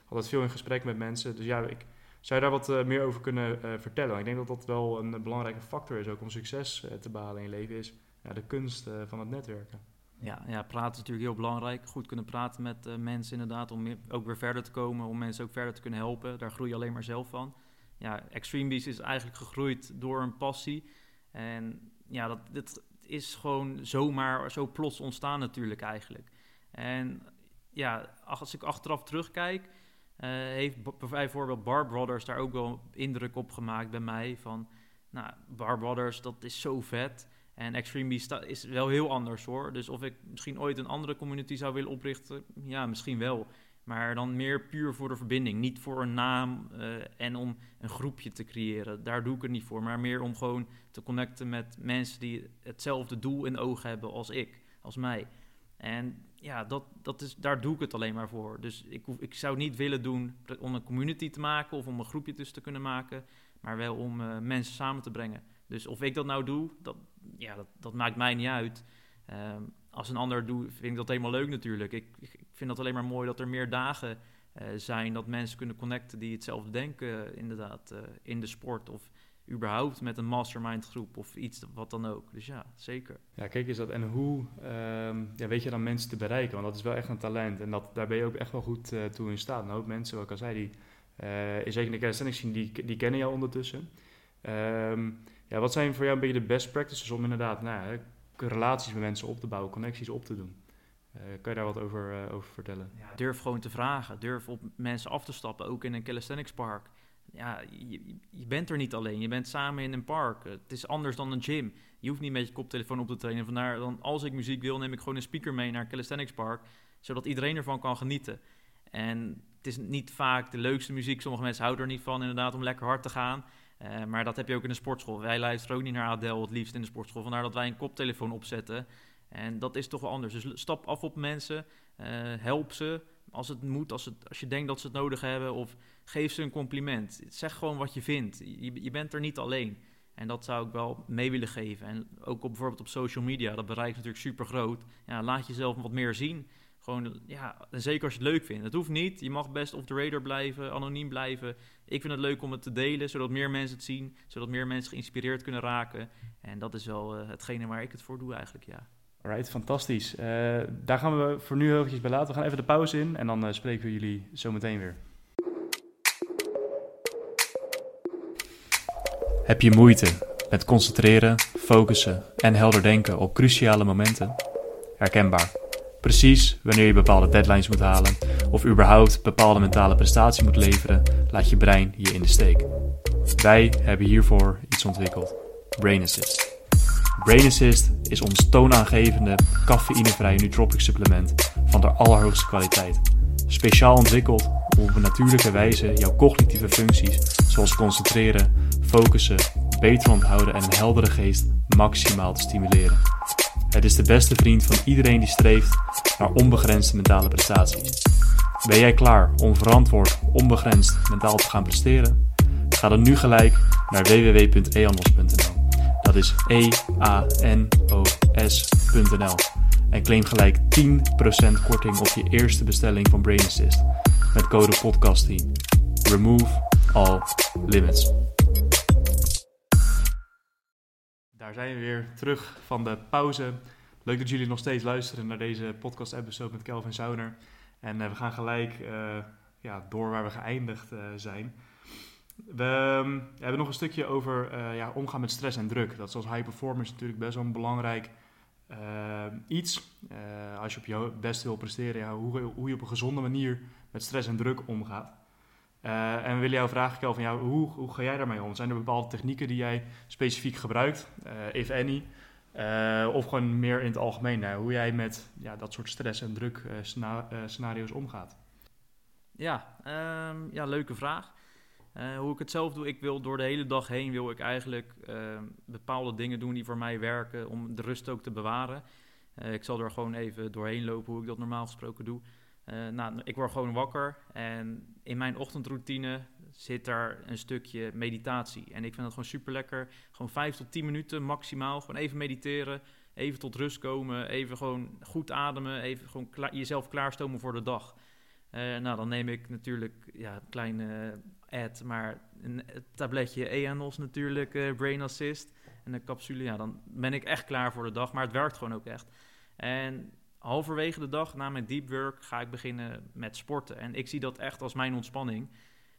altijd veel in gesprek met mensen. Dus ja, ik zou je daar wat meer over kunnen vertellen. Ik denk dat dat wel een belangrijke factor is ook om succes te behalen in je leven, is ja, de kunst van het netwerken. Ja, ja, praten is natuurlijk heel belangrijk. Goed kunnen praten met mensen inderdaad, om ook weer verder te komen, om mensen ook verder te kunnen helpen. Daar groei je alleen maar zelf van ja, Extreme Beast is eigenlijk gegroeid door een passie. En ja, dat, dit is gewoon zomaar zo plots ontstaan natuurlijk eigenlijk. En ja, als ik achteraf terugkijk, uh, heeft bijvoorbeeld Bar Brothers daar ook wel indruk op gemaakt bij mij. Van, nou, Bar Brothers, dat is zo vet. En Extreme Beast is wel heel anders hoor. Dus of ik misschien ooit een andere community zou willen oprichten, ja, misschien wel. Maar dan meer puur voor de verbinding. Niet voor een naam uh, en om een groepje te creëren. Daar doe ik het niet voor. Maar meer om gewoon te connecten met mensen die hetzelfde doel in ogen hebben als ik, als mij. En ja, dat, dat is, daar doe ik het alleen maar voor. Dus ik, ik zou niet willen doen om een community te maken of om een groepje tussen te kunnen maken. Maar wel om uh, mensen samen te brengen. Dus of ik dat nou doe, dat, ja, dat, dat maakt mij niet uit. Um, als een ander doet, vind ik dat helemaal leuk natuurlijk. Ik vind dat alleen maar mooi dat er meer dagen uh, zijn dat mensen kunnen connecten die hetzelfde denken, uh, inderdaad, uh, in de sport of überhaupt met een mastermind groep of iets wat dan ook. Dus ja, zeker. Ja, kijk eens dat. En hoe um, ja, weet je dan mensen te bereiken? Want dat is wel echt een talent en dat, daar ben je ook echt wel goed toe in staat. Een hoop mensen, wat ik al zei, die uh, zeker in de kennis zien, die, die kennen jou ondertussen. Um, ja, wat zijn voor jou een beetje de best practices om inderdaad nou, relaties met mensen op te bouwen, connecties op te doen. Uh, kan je daar wat over, uh, over vertellen? Durf gewoon te vragen. Durf op mensen af te stappen, ook in een calisthenics park. Ja, je, bent er niet alleen. Je bent samen in een park. Het is anders dan een gym. Je hoeft niet met je koptelefoon op te trainen. Vandaar dan, als ik muziek wil, neem ik gewoon een speaker mee naar calisthenics park. Zodat iedereen ervan kan genieten. En het is niet vaak de leukste muziek. Sommige mensen houden er niet van, inderdaad, om lekker hard te gaan. Maar dat heb je ook in de sportschool. Wij luisteren ook niet naar Adele het liefst in de sportschool. Vandaar dat wij een koptelefoon opzetten. En dat is toch wel anders. Dus stap af op mensen. Uh, help ze als het moet, als, het, als je denkt dat ze het nodig hebben. Of geef ze een compliment. Zeg gewoon wat je vindt. Je, bent er niet alleen. En dat zou ik wel mee willen geven. En ook op, bijvoorbeeld op social media, dat bereikt natuurlijk super groot. Ja, laat jezelf wat meer zien. Gewoon, ja, zeker als je het leuk vindt. Het hoeft niet. Je mag best off the radar blijven, anoniem blijven. Ik vind het leuk om het te delen, zodat meer mensen het zien. Zodat meer mensen geïnspireerd kunnen raken. En dat is wel uh, hetgene waar ik het voor doe eigenlijk, ja. Alright, fantastisch. Uh, daar gaan we voor nu heel eventjes bij laten. We gaan even de pauze in en dan uh, spreken we jullie zo meteen weer. Heb je moeite met concentreren, focussen en helder denken op cruciale momenten? Herkenbaar. Precies wanneer je bepaalde deadlines moet halen of überhaupt bepaalde mentale prestatie moet leveren, laat je brein je in de steek. Wij hebben hiervoor iets ontwikkeld: Brain Assist. Brain Assist is ons toonaangevende, cafeïnevrije nootropic supplement van de allerhoogste kwaliteit. Speciaal ontwikkeld om op een natuurlijke wijze jouw cognitieve functies, zoals concentreren, focussen, beter onthouden en een heldere geest maximaal te stimuleren. Het is de beste vriend van iedereen die streeft naar onbegrensde mentale prestaties. Ben jij klaar om verantwoord, onbegrensd mentaal te gaan presteren? Ga dan nu gelijk naar www.eanos.nl. Dat is E-A-N-O-S.nl. En claim gelijk 10% korting op je eerste bestelling van Brain Assist met code PODCAST10. Remove all limits. Daar zijn we weer terug van de pauze. Leuk dat jullie nog steeds luisteren naar deze podcast-episode met Kelvin Sauner. En uh, we gaan gelijk uh, ja, door waar we geëindigd uh, zijn. We um, hebben nog een stukje over ja, omgaan met stress en druk. Dat is als high performance natuurlijk best wel een belangrijk iets. als je op je best wil presteren, ja, hoe, hoe je op een gezonde manier met stress en druk omgaat. Uh, en we willen jou vragen, Kel, van jou, hoe, hoe ga jij daarmee om? Zijn er bepaalde technieken die jij specifiek gebruikt, if any? Of gewoon meer in het algemeen, hoe jij met ja, dat soort stress- en druk scenario's omgaat? Ja, um, ja leuke vraag. Hoe ik het zelf doe, ik wil door de hele dag heen wil ik eigenlijk ehm, bepaalde dingen doen die voor mij werken om de rust ook te bewaren. ik zal er gewoon even doorheen lopen hoe ik dat normaal gesproken doe. Nou, ik word gewoon wakker en in mijn ochtendroutine zit daar een stukje meditatie. En ik vind het gewoon super lekker. Gewoon vijf tot tien minuten maximaal. Gewoon even mediteren, even tot rust komen, even gewoon goed ademen, even gewoon jezelf klaarstomen voor de dag. Nou, dan neem ik natuurlijk ja, kleine maar een tabletje EANOS natuurlijk, uh, Brain Assist en een capsule. Ja, dan ben ik echt klaar voor de dag, maar het werkt gewoon ook echt. En halverwege de dag na mijn deep work ga ik beginnen met sporten. En ik zie dat echt als mijn ontspanning.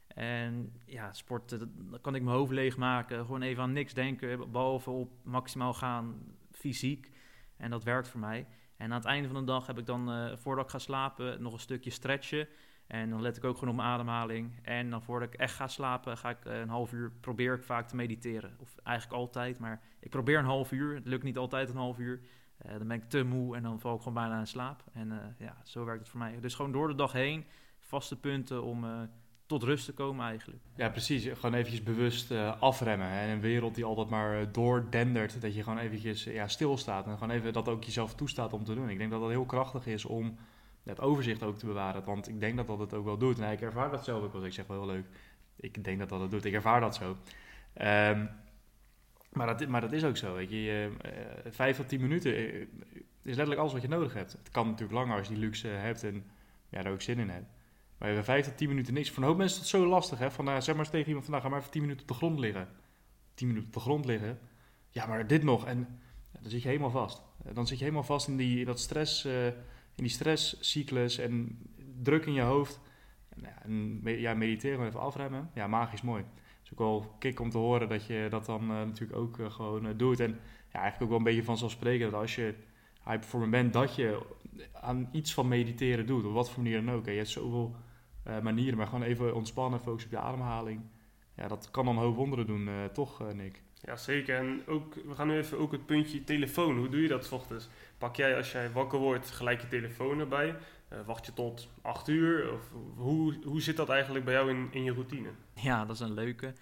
En ja, sporten, dan kan ik mijn hoofd leegmaken. Gewoon even aan niks denken, behalve op maximaal gaan fysiek. En dat werkt voor mij. En aan het einde van de dag heb ik dan, uh, voordat ik ga slapen, nog een stukje stretchen. En dan let ik ook gewoon op mijn ademhaling. En dan voordat ik echt ga slapen, ga ik uh, een half uur, probeer ik vaak te mediteren. Of eigenlijk altijd, maar ik probeer een half uur. Het lukt niet altijd een half uur. Uh, dan ben ik te moe en dan val ik gewoon bijna in slaap. En uh, ja, zo werkt het voor mij. Dus gewoon door de dag heen vaste punten om tot rust te komen eigenlijk. Ja, precies. Gewoon eventjes bewust afremmen. In een wereld die altijd maar doordendert, dat je gewoon eventjes ja, stilstaat. En gewoon even dat ook jezelf toestaat om te doen. Ik denk dat dat heel krachtig is om het overzicht ook te bewaren. Want ik denk dat dat het ook wel doet. En ik ervaar dat zelf ook wel. Ik zeg wel heel leuk. Ik denk dat dat het doet. Ik ervaar dat zo. Um, maar dat, maar dat is ook zo, weet je. Uh, vijf tot tien minuten uh, is letterlijk alles wat je nodig hebt. Het kan natuurlijk langer als je die luxe hebt en ja, daar ook zin in hebt. Maar hebt vijf tot tien minuten niks. Voor een hoop mensen is het zo lastig, hè. Van, uh, zeg maar tegen iemand, vandaag ga maar even tien minuten op de grond liggen. Tien minuten op de grond liggen. Ja, maar dit nog. En dan zit je helemaal vast. Dan zit je helemaal vast in die, dat stress, in die stresscyclus en druk in je hoofd. En, ja, en ja, mediteren, even afremmen. Ja, magisch mooi is ook wel kick om te horen dat je dat dan uh, natuurlijk ook uh, gewoon uh, doet. En ja, eigenlijk ook wel een beetje vanzelfsprekend dat als je high performer bent, dat je aan iets van mediteren doet. Op wat voor manier dan ook. Hè. Je hebt zoveel manieren, maar gewoon even ontspannen, focussen op je ademhaling. Ja, dat kan dan een hoop wonderen doen, toch Nick? Ja, zeker. En ook, we gaan nu even ook het puntje telefoon. Hoe doe je dat s ochtends? Pak jij als jij wakker wordt gelijk je telefoon erbij? Uh, wacht je tot 8 uur? Of hoe, hoe zit dat eigenlijk bij jou in, in je routine? Ja, dat is een leuke.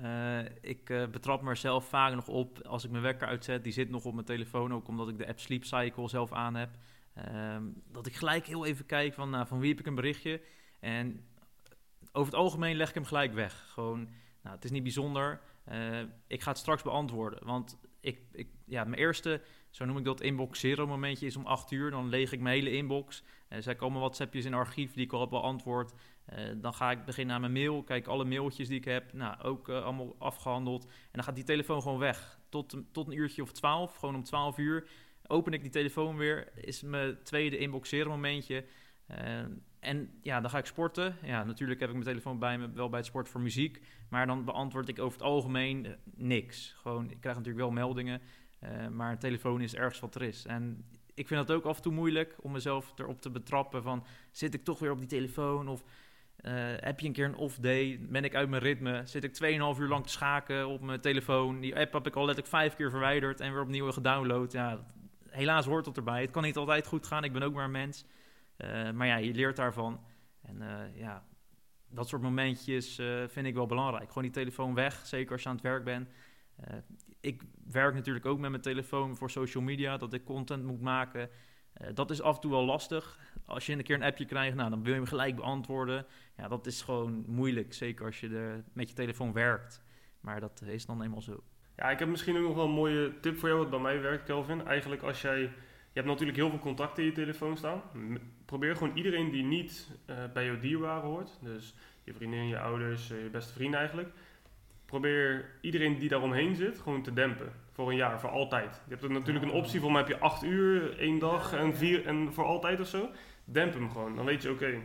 Uh, ik uh, betrap mezelf vaak nog op als ik mijn wekker uitzet. Die zit nog op mijn telefoon, ook omdat ik de app Sleep Cycle zelf aan heb. Uh, dat ik gelijk heel even kijk van, nou, van wie heb ik een berichtje. En over het algemeen leg ik hem gelijk weg. Gewoon, nou, het is niet bijzonder. Ik ga het straks beantwoorden. Want ik, ik, ja, mijn eerste zo noem ik dat inbox momentje, is om 8 uur. Dan leeg ik mijn hele inbox. Uh, zij komen WhatsAppjes in archief die ik al heb beantwoord. Uh, dan ga ik beginnen aan mijn mail, kijk alle mailtjes die ik heb. Nou, ook uh, allemaal afgehandeld. En dan gaat die telefoon gewoon weg. Tot, tot een uurtje of 12, gewoon om 12 uur. Open ik die telefoon weer, is mijn tweede inbox zero momentje. en ja, dan ga ik sporten. Ja, natuurlijk heb ik mijn telefoon bij me, wel bij het sport voor muziek. Maar dan beantwoord ik over het algemeen niks. Gewoon, ik krijg natuurlijk wel meldingen. Uh, maar een telefoon is ergens wat er is. En ik vind dat ook af en toe moeilijk om mezelf erop te betrappen van... zit ik toch weer op die telefoon of uh, heb je een keer een off day? Ben ik uit mijn ritme? Zit ik 2,5 uur lang te schaken op mijn telefoon? Die app heb ik al letterlijk vijf keer verwijderd en weer opnieuw gedownload. Ja, helaas hoort dat erbij. Het kan niet altijd goed gaan, ik ben ook maar een mens. Maar ja, je leert daarvan. En ja, dat soort momentjes vind ik wel belangrijk. Gewoon die telefoon weg, zeker als je aan het werk bent. ik werk natuurlijk ook met mijn telefoon voor social media, dat ik content moet maken. Eh, dat is af en toe wel lastig. Als je een keer een appje krijgt, nou, dan wil je hem gelijk beantwoorden. Ja, dat is gewoon moeilijk, zeker als je er met je telefoon werkt. Maar dat is dan eenmaal zo. Ja, ik heb misschien ook nog wel een mooie tip voor jou wat bij mij werkt, Kelvin. Eigenlijk als jij... Je hebt natuurlijk heel veel contacten in je telefoon staan. Probeer gewoon iedereen die niet eh, bij jouw dierbaren hoort, dus je vriendin, je ouders, eh, je beste vrienden eigenlijk. Probeer iedereen die daaromheen zit gewoon te dempen. Voor een jaar, voor altijd. Je hebt er natuurlijk een optie, voor mij heb je acht uur, één dag en vier en voor altijd of zo. Demp hem gewoon. Dan weet je, oké,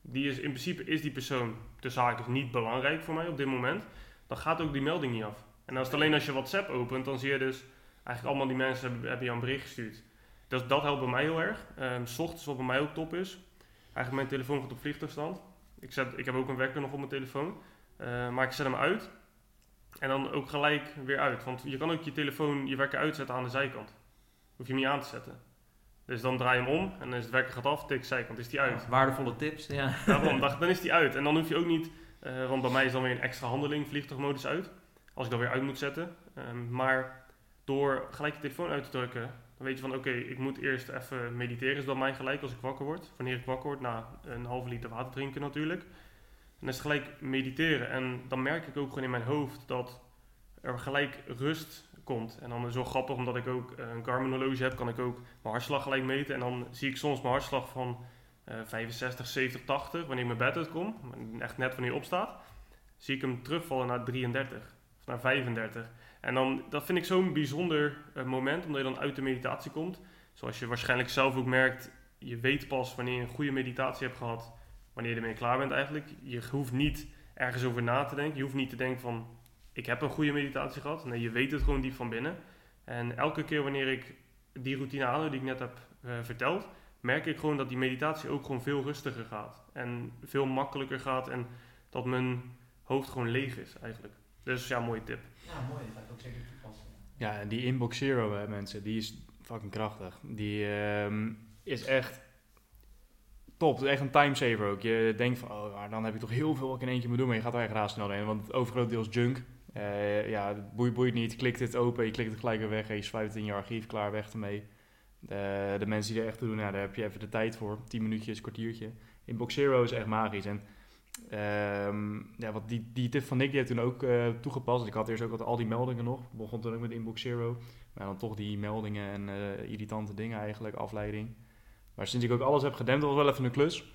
die is in principe is die persoon tussen haakjes niet belangrijk voor mij op dit moment. Dan gaat ook die melding niet af. En als het alleen als je WhatsApp opent, dan zie je dus eigenlijk allemaal die mensen hebben, hebben jou een bericht gestuurd. Dus dat helpt bij mij heel erg. S ochtends wat bij mij ook top is. Eigenlijk mijn telefoon gaat op vliegtuigstand. Ik, zet, ik heb ook een wekker nog op mijn telefoon. Eh, maar ik zet hem uit. En dan ook gelijk weer uit. Want je kan ook je telefoon, je wekker uitzetten aan de zijkant. Hoef je hem niet aan te zetten. Dus dan draai je hem om en dan is het wekker gaat af, tik zijkant, is die uit. Waardevolle tips, ja. Daarom, [LAUGHS] dan is die uit. En dan hoef je ook niet, eh, want bij mij is dan weer een extra handeling, vliegtuigmodus uit. Als ik dan weer uit moet zetten. Ehm, maar door gelijk je telefoon uit te drukken, dan weet je van oké, ik moet eerst even mediteren, is bij mij gelijk als ik wakker word. Wanneer ik wakker word, na een halve liter water drinken natuurlijk. En dan is gelijk mediteren. En dan merk ik ook gewoon in mijn hoofd dat er gelijk rust komt. En dan is het zo grappig, omdat ik ook eh, een Garmin horloge heb, kan ik ook mijn hartslag gelijk meten. En dan zie ik soms mijn hartslag van eh 65, 70, 80, wanneer ik mijn bed uitkom, echt net wanneer je opstaat, zie ik hem terugvallen naar 33 of naar 35. En dan, dat vind ik zo'n bijzonder eh, moment, omdat je dan uit de meditatie komt. Zoals je waarschijnlijk zelf ook merkt, je weet pas wanneer je een goede meditatie hebt gehad, wanneer je ermee klaar bent eigenlijk. Je hoeft niet ergens over na te denken. Je hoeft niet te denken van, ik heb een goede meditatie gehad. Nee, je weet het gewoon diep van binnen. En elke keer wanneer ik die routine aanhoud die ik net heb eh, verteld, merk ik gewoon dat die meditatie ook gewoon veel rustiger gaat. En veel makkelijker gaat en dat mijn hoofd gewoon leeg is eigenlijk. Dus ja, mooie tip. Ja, mooi. Dat ga zeker toepassen. Ja, en die Inbox Zero, hè, mensen, die is fucking krachtig. Die ehm, is echt top. Het is echt een timesaver ook. Je denkt van, oh, maar dan heb ik toch heel veel wat ik in eentje moet doen. Maar je gaat er echt razendsnel doorheen, want het overgrote deel is junk. Eh, ja, het boeit, niet. Klikt dit open, je klikt het gelijk weer weg. En je spuit het in je archief, klaar, weg ermee. De, de mensen die er echt toe doen, ja, daar heb je even de tijd voor. 10 minuutjes, kwartiertje. Inbox Zero is echt magisch. En ehm, ja, wat die, die tip van Nick die heeft toen ook eh, toegepast. Ik had eerst ook al al die meldingen nog. Ik begon toen ook met Inbox Zero. Maar dan toch die meldingen en eh, irritante dingen eigenlijk, afleiding. Maar sinds ik ook alles heb gedempt, was wel even een klus. [LAUGHS]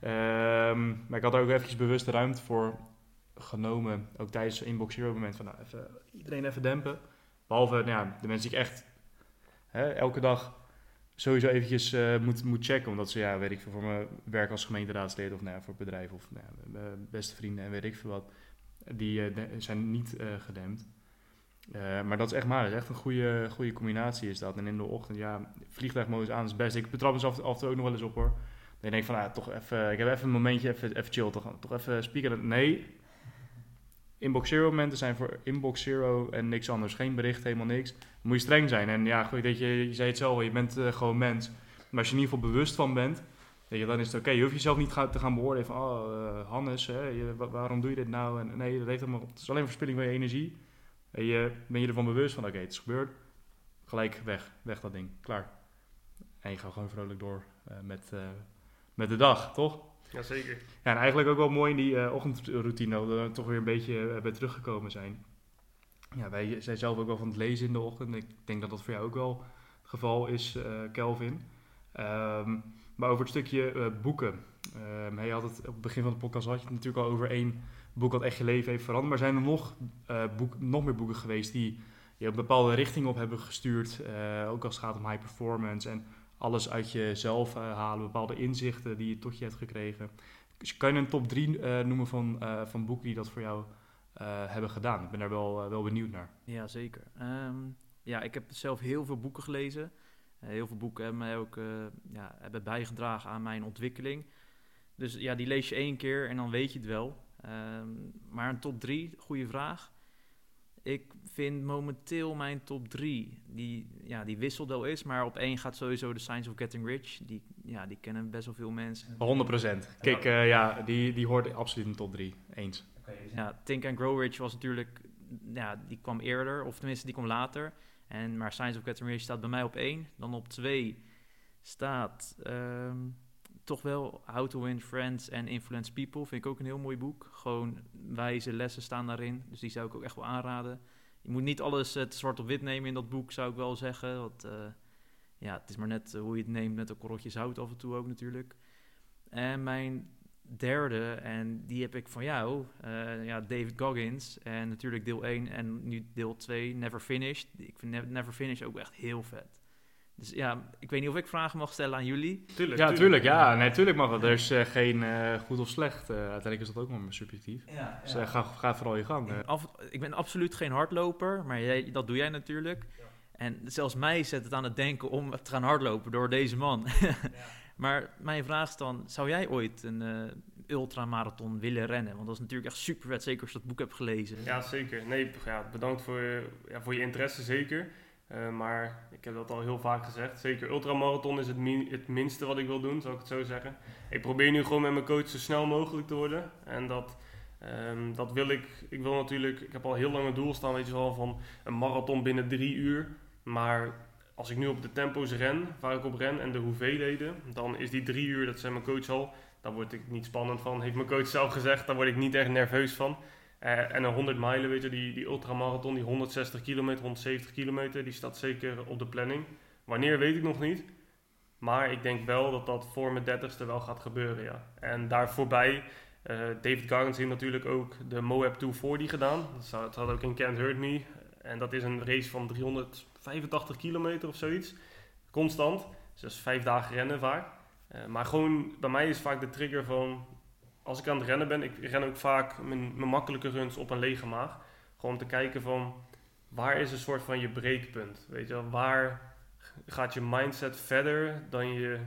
Ehm, maar ik had er ook eventjes bewust ruimte voor genomen. Ook tijdens Inbox Zero moment van nou, even, iedereen even dempen. Behalve nou ja, de mensen die ik echt hè, elke dag sowieso eventjes eh, moet, moet checken. Omdat ze, ja, weet ik veel, voor mijn werk als gemeenteraadslid of nou, ja, voor bedrijf of nou, mijn beste vrienden en weet ik veel wat. Die eh, zijn niet eh, gedempt. Eh, maar dat is echt maar, dat is echt een goede, goede combinatie is dat. En in de ochtend, ja, vliegtuigmodus aan is best. Ik betrap mezelf af en toe ook nog wel eens op hoor. Dan denk ik van, ah, toch even, ik heb even een momentje, even, even chill, toch, toch even speaker. Nee, Inbox Zero momenten zijn voor Inbox Zero en niks anders. Geen bericht, helemaal niks. Moet je streng zijn. En ja, goed, dat je, je zei het zelf je bent eh, gewoon mens. Maar als je in ieder geval bewust van bent, weet je, dan is het oké. Je hoeft jezelf niet te gaan beoordelen van, oh, eh, Hannes, hè, waarom doe je dit nou? En, nee, dat heeft helemaal, het is alleen verspilling van je energie. En je, ben je ervan bewust van, oké, het is gebeurd. Gelijk weg, weg dat ding, klaar. En je gaat gewoon vrolijk door eh, met, met de dag, toch? Jazeker. Ja, en eigenlijk ook wel mooi in die eh, ochtendroutine, dat we toch weer een beetje eh, bij teruggekomen zijn. Ja, wij zijn zelf ook wel van het lezen in de ochtend. Ik denk dat dat voor jou ook wel het geval is, eh, Kelvin. Ehm, maar over het stukje eh, boeken. Ehm, hij had het, op het begin van de podcast had je het natuurlijk al over één boek dat echt je leven heeft veranderd. Maar zijn er nog, eh, boek, nog meer boeken geweest die je een bepaalde richting op hebben gestuurd? eh, ook als het gaat om high performance en alles uit jezelf eh, halen, bepaalde inzichten die je tot je hebt gekregen. Dus kan je een top 3 noemen van, eh, van boeken die dat voor jou eh, hebben gedaan? Ik ben daar wel, eh, wel benieuwd naar. Ja, zeker. Ehm, ja, ik heb zelf heel veel boeken gelezen. Eh, heel veel boeken hebben mij ook eh, ja, hebben bijgedragen aan mijn ontwikkeling. Dus ja, die lees je één keer en dan weet je het wel. Ehm, maar een top drie, goede vraag. Ik vind momenteel mijn top drie, die, ja, die wisselt wel is, maar op één gaat sowieso The Science of Getting Rich. Die, ja, die kennen best wel veel mensen. 100%. Kijk, eh, ja, die, die hoort absoluut in de top 3. Eens. Dus Ja, Think and Grow Rich was natuurlijk ja, die kwam eerder, of tenminste die kwam later. En, maar Science of Getting Rich staat bij mij op één. Dan op twee staat ehm, toch wel How to Win Friends and Influence People. Vind ik ook een heel mooi boek. Gewoon wijze lessen staan daarin. Dus die zou ik ook echt wel aanraden. Je moet niet alles het zwart op wit nemen in dat boek, zou ik wel zeggen. Want eh, ja, het is maar net eh, hoe je het neemt met een korreltje zout af en toe ook natuurlijk. En mijn derde, en die heb ik van jou, eh, ja, David Goggins. En natuurlijk deel 1 en nu deel 2, Never Finished. Ik vind Ne- Never Finished ook echt heel vet. Dus ja, ik weet niet of ik vragen mag stellen aan jullie. Tuurlijk, Ja, tuurlijk. Ja, nee, tuurlijk mag dat. Er is eh, geen eh, goed of slecht. Eh, uiteindelijk is dat ook maar subjectief. Ja, Dus ga, ga vooral je gang. Af, ik ben absoluut geen hardloper, maar jij, dat doe jij natuurlijk. En zelfs mij zet het aan het denken om te gaan hardlopen door deze man. [LAUGHS] maar mijn vraag is dan, zou jij ooit een eh, ultramarathon willen rennen? Want dat is natuurlijk echt super vet, zeker als je dat boek hebt gelezen. Ja, zeker. Nee, ja, bedankt voor, voor je interesse, zeker. Eh, maar ik heb dat al heel vaak gezegd. Zeker, ultramarathon is het, het minste wat ik wil doen, zou ik het zo zeggen. Ik probeer nu gewoon met mijn coach zo snel mogelijk te worden. En dat, ehm, dat wil ik. Ik wil natuurlijk, ik heb al heel lang een doel staan, weet je wel, van een marathon binnen drie uur. Maar als ik nu op de tempo's ren, waar ik op ren en de hoeveelheden, dan is die drie uur, dat zei mijn coach al, daar word ik niet spannend van. Heeft mijn coach zelf gezegd, daar word ik niet echt nerveus van. Eh, en een 100 mijlen, weet je, die, die ultramarathon, die 160 kilometer, 170 kilometer, die staat zeker op de planning. Wanneer weet ik nog niet. Maar ik denk wel dat dat voor mijn 30ste wel gaat gebeuren, ja. En daar voorbij, eh, David Goggins heeft natuurlijk ook de Moab 240 gedaan. Dat had ook in Can't Hurt Me. En dat is een race van 385 kilometer of zoiets. Constant. Dus vijf dagen rennen vaak. Eh, maar gewoon, bij mij is vaak de trigger van... Als ik aan het rennen ben, ik ren ook vaak mijn, mijn makkelijke runs op een lege maag. Gewoon om te kijken van... Waar is een soort van je breekpunt? Weet je wel, waar gaat je mindset verder dan je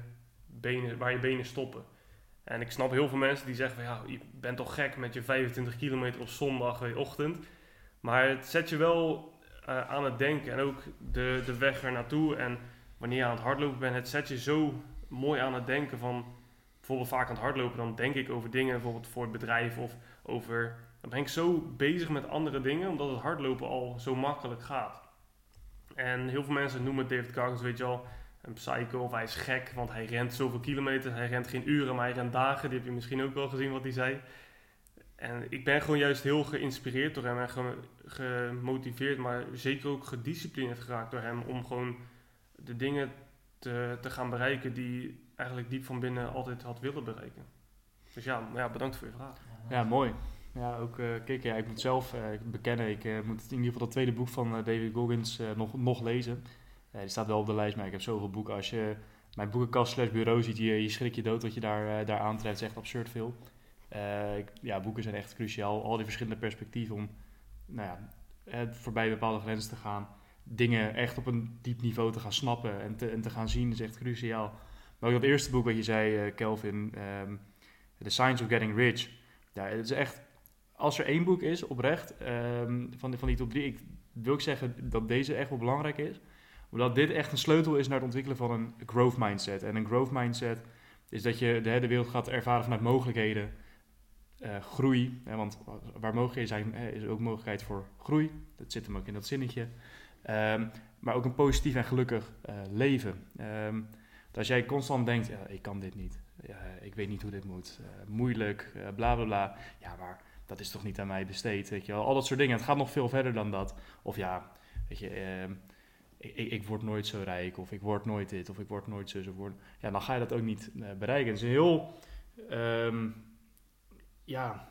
benen, waar je benen stoppen? En ik snap heel veel mensen die zeggen van... Ja, je bent toch gek met je 25 kilometer op zondag je, ochtend. Maar het zet je wel eh, aan het denken. En ook de, de weg er naartoe. En wanneer je aan het hardlopen bent, het zet je zo mooi aan het denken van... Bijvoorbeeld vaak aan het hardlopen, dan denk ik over dingen bijvoorbeeld voor het bedrijf of over... Dan ben ik zo bezig met andere dingen, omdat het hardlopen al zo makkelijk gaat. En heel veel mensen noemen David Goggins, weet je al, een psycho of hij is gek, want hij rent zoveel kilometers. Hij rent geen uren, maar hij rent dagen. Die heb je misschien ook wel gezien wat hij zei. En ik ben gewoon juist heel geïnspireerd door hem en ge- gemotiveerd, maar zeker ook gedisciplineerd geraakt door hem om gewoon de dingen te, te gaan bereiken die eigenlijk diep van binnen altijd had willen bereiken. Dus ja, ja bedankt voor je vraag. Ja, mooi. Ja, ook, eh kijk, ja, ik moet zelf eh, bekennen, ik eh, moet in ieder geval dat tweede boek van David Goggins nog, nog lezen. Die staat wel op de lijst, maar ik heb zoveel boeken. Als je mijn boekenkast slash bureau ziet, je, je schrik je dood wat je daar, daar aantreft. Is echt absurd veel. Ja, boeken zijn echt cruciaal. Al die verschillende perspectieven om nou ja, voorbij bepaalde grenzen te gaan. Dingen echt op een diep niveau te gaan snappen en te, en te gaan zien is echt cruciaal. Maar ook dat eerste boek wat je zei, eh, Kelvin, ehm, The Science of Getting Rich. Ja, het is echt, als er één boek is, oprecht, ehm, van, die, van die top drie, ik wil ik zeggen dat deze echt wel belangrijk is. Omdat dit echt een sleutel is naar het ontwikkelen van een growth mindset. En een growth mindset is dat je de, de wereld gaat ervaren vanuit mogelijkheden, eh, groei. Hè, want waar mogelijkheden zijn, eh, is ook mogelijkheid voor groei. Dat zit hem ook in dat zinnetje. Ehm, maar ook een positief en gelukkig eh, leven. Dat als jij constant denkt, ja, ik kan dit niet. Ik weet niet hoe dit moet. eh, moeilijk, eh, bla bla bla. Ja, maar dat is toch niet aan mij besteed, weet je wel. Al dat soort dingen. Het gaat nog veel verder dan dat. Of ja, weet je, ehm, ik, ik, word nooit zo rijk. Of ik word nooit dit. Of ik word nooit zo. zo word. Ja, dan ga je dat ook niet eh, bereiken. Het is een heel, ehm, ja,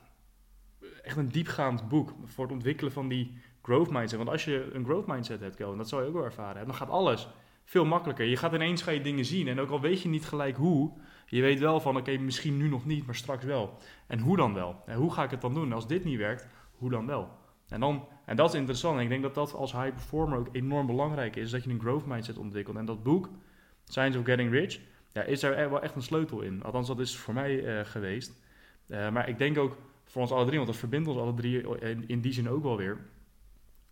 echt een diepgaand boek. Voor het ontwikkelen van die growth mindset. Want als je een growth mindset hebt, Kelvin, dat zal je ook wel ervaren hebben. Dan gaat alles veel makkelijker. Je gaat ineens ga je dingen zien. En ook al weet je niet gelijk hoe, je weet wel van, oké, misschien nu nog niet, maar straks wel. En hoe dan wel? En hoe ga ik het dan doen? Als dit niet werkt, hoe dan wel? En, dan, en dat is interessant. En ik denk dat dat als high performer ook enorm belangrijk is. Dat je een growth mindset ontwikkelt. En dat boek, Science of Getting Rich, ja, is daar e- wel echt een sleutel in. Althans, dat is voor mij eh, geweest. Eh, maar ik denk ook voor ons alle drie, want dat verbindt ons alle drie in, in die zin ook wel weer.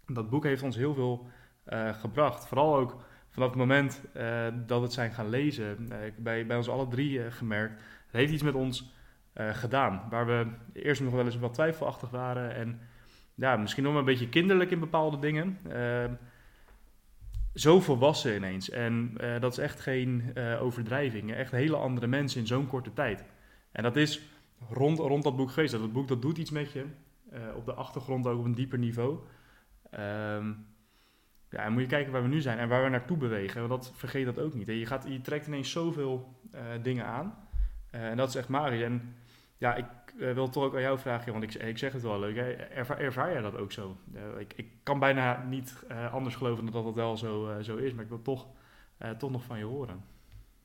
Dat boek heeft ons heel veel eh, gebracht. Vooral ook vanaf het moment eh, dat we het zijn gaan lezen, eh, bij, bij ons alle drie eh, gemerkt, het heeft iets met ons gedaan. Waar we eerst nog wel eens wat twijfelachtig waren en ja, misschien nog een beetje kinderlijk in bepaalde dingen. Uh, zo volwassen ineens. En uh, dat is echt geen uh, overdrijving. Echt hele andere mensen in zo'n korte tijd. En dat is rond, rond dat boek geweest. Dat boek dat doet iets met je. Uh, op de achtergrond ook op een dieper niveau. Um, ja, en moet je kijken waar we nu zijn en waar we naartoe bewegen. Want dat vergeet dat ook niet. Je, gaat, je trekt ineens zoveel dingen aan. en dat is echt magisch. En ja, ik wil toch ook aan jou vragen, want ik, ik zeg het wel leuk. Ervaar, ervaar jij dat ook zo? ik, ik kan bijna niet anders geloven dat dat wel zo, zo is. Maar ik wil toch, toch nog van je horen.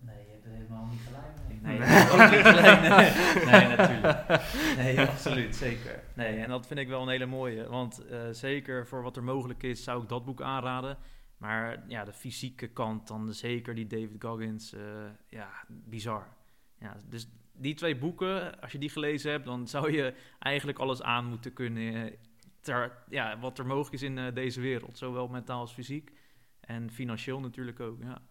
Nee, je hebt er helemaal niet gelijk mee. Nee, nee, ook niet gelijk, nee. nee, [LAUGHS] natuurlijk. Nee, absoluut, zeker. Nee, en dat vind ik wel een hele mooie. Want uh, zeker voor wat er mogelijk is, zou ik dat boek aanraden. Maar ja, de fysieke kant, dan zeker die David Goggins, uh, ja, bizar. Ja, dus die twee boeken, als je die gelezen hebt, dan zou je eigenlijk alles aan moeten kunnen. Ter, ja, wat er mogelijk is in uh, deze wereld. Zowel mentaal als fysiek. En financieel natuurlijk ook, ja.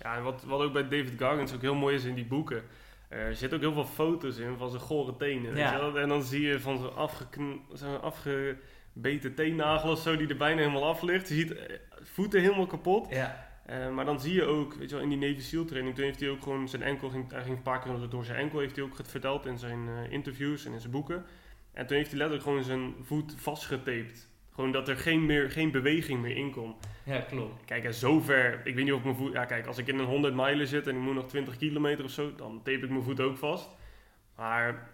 Ja, en wat, wat ook bij David Goggins ook heel mooi is in die boeken. Er zitten ook heel veel foto's in van zijn gore tenen. Ja. Weet je wel? En dan zie je van zo'n afgekn- zo afgebeten teennagel of zo die er bijna helemaal af ligt. Je ziet eh, voeten helemaal kapot. Ja. Uh, maar dan zie je ook, weet je wel, in die Navy SEAL training, toen heeft hij ook gewoon zijn enkel, ging, hij ging een paar keer door zijn enkel, heeft hij ook verteld in zijn uh, interviews en in zijn boeken. En toen heeft hij letterlijk gewoon zijn voet vastgetaped. Gewoon dat er geen, meer, geen beweging meer in kon. Ja, klopt. Kijk, en zover, ik weet niet of mijn voet, ja kijk, als ik in een 100 mijlen zit en ik moet nog 20 kilometer of zo, dan tape ik mijn voet ook vast. Maar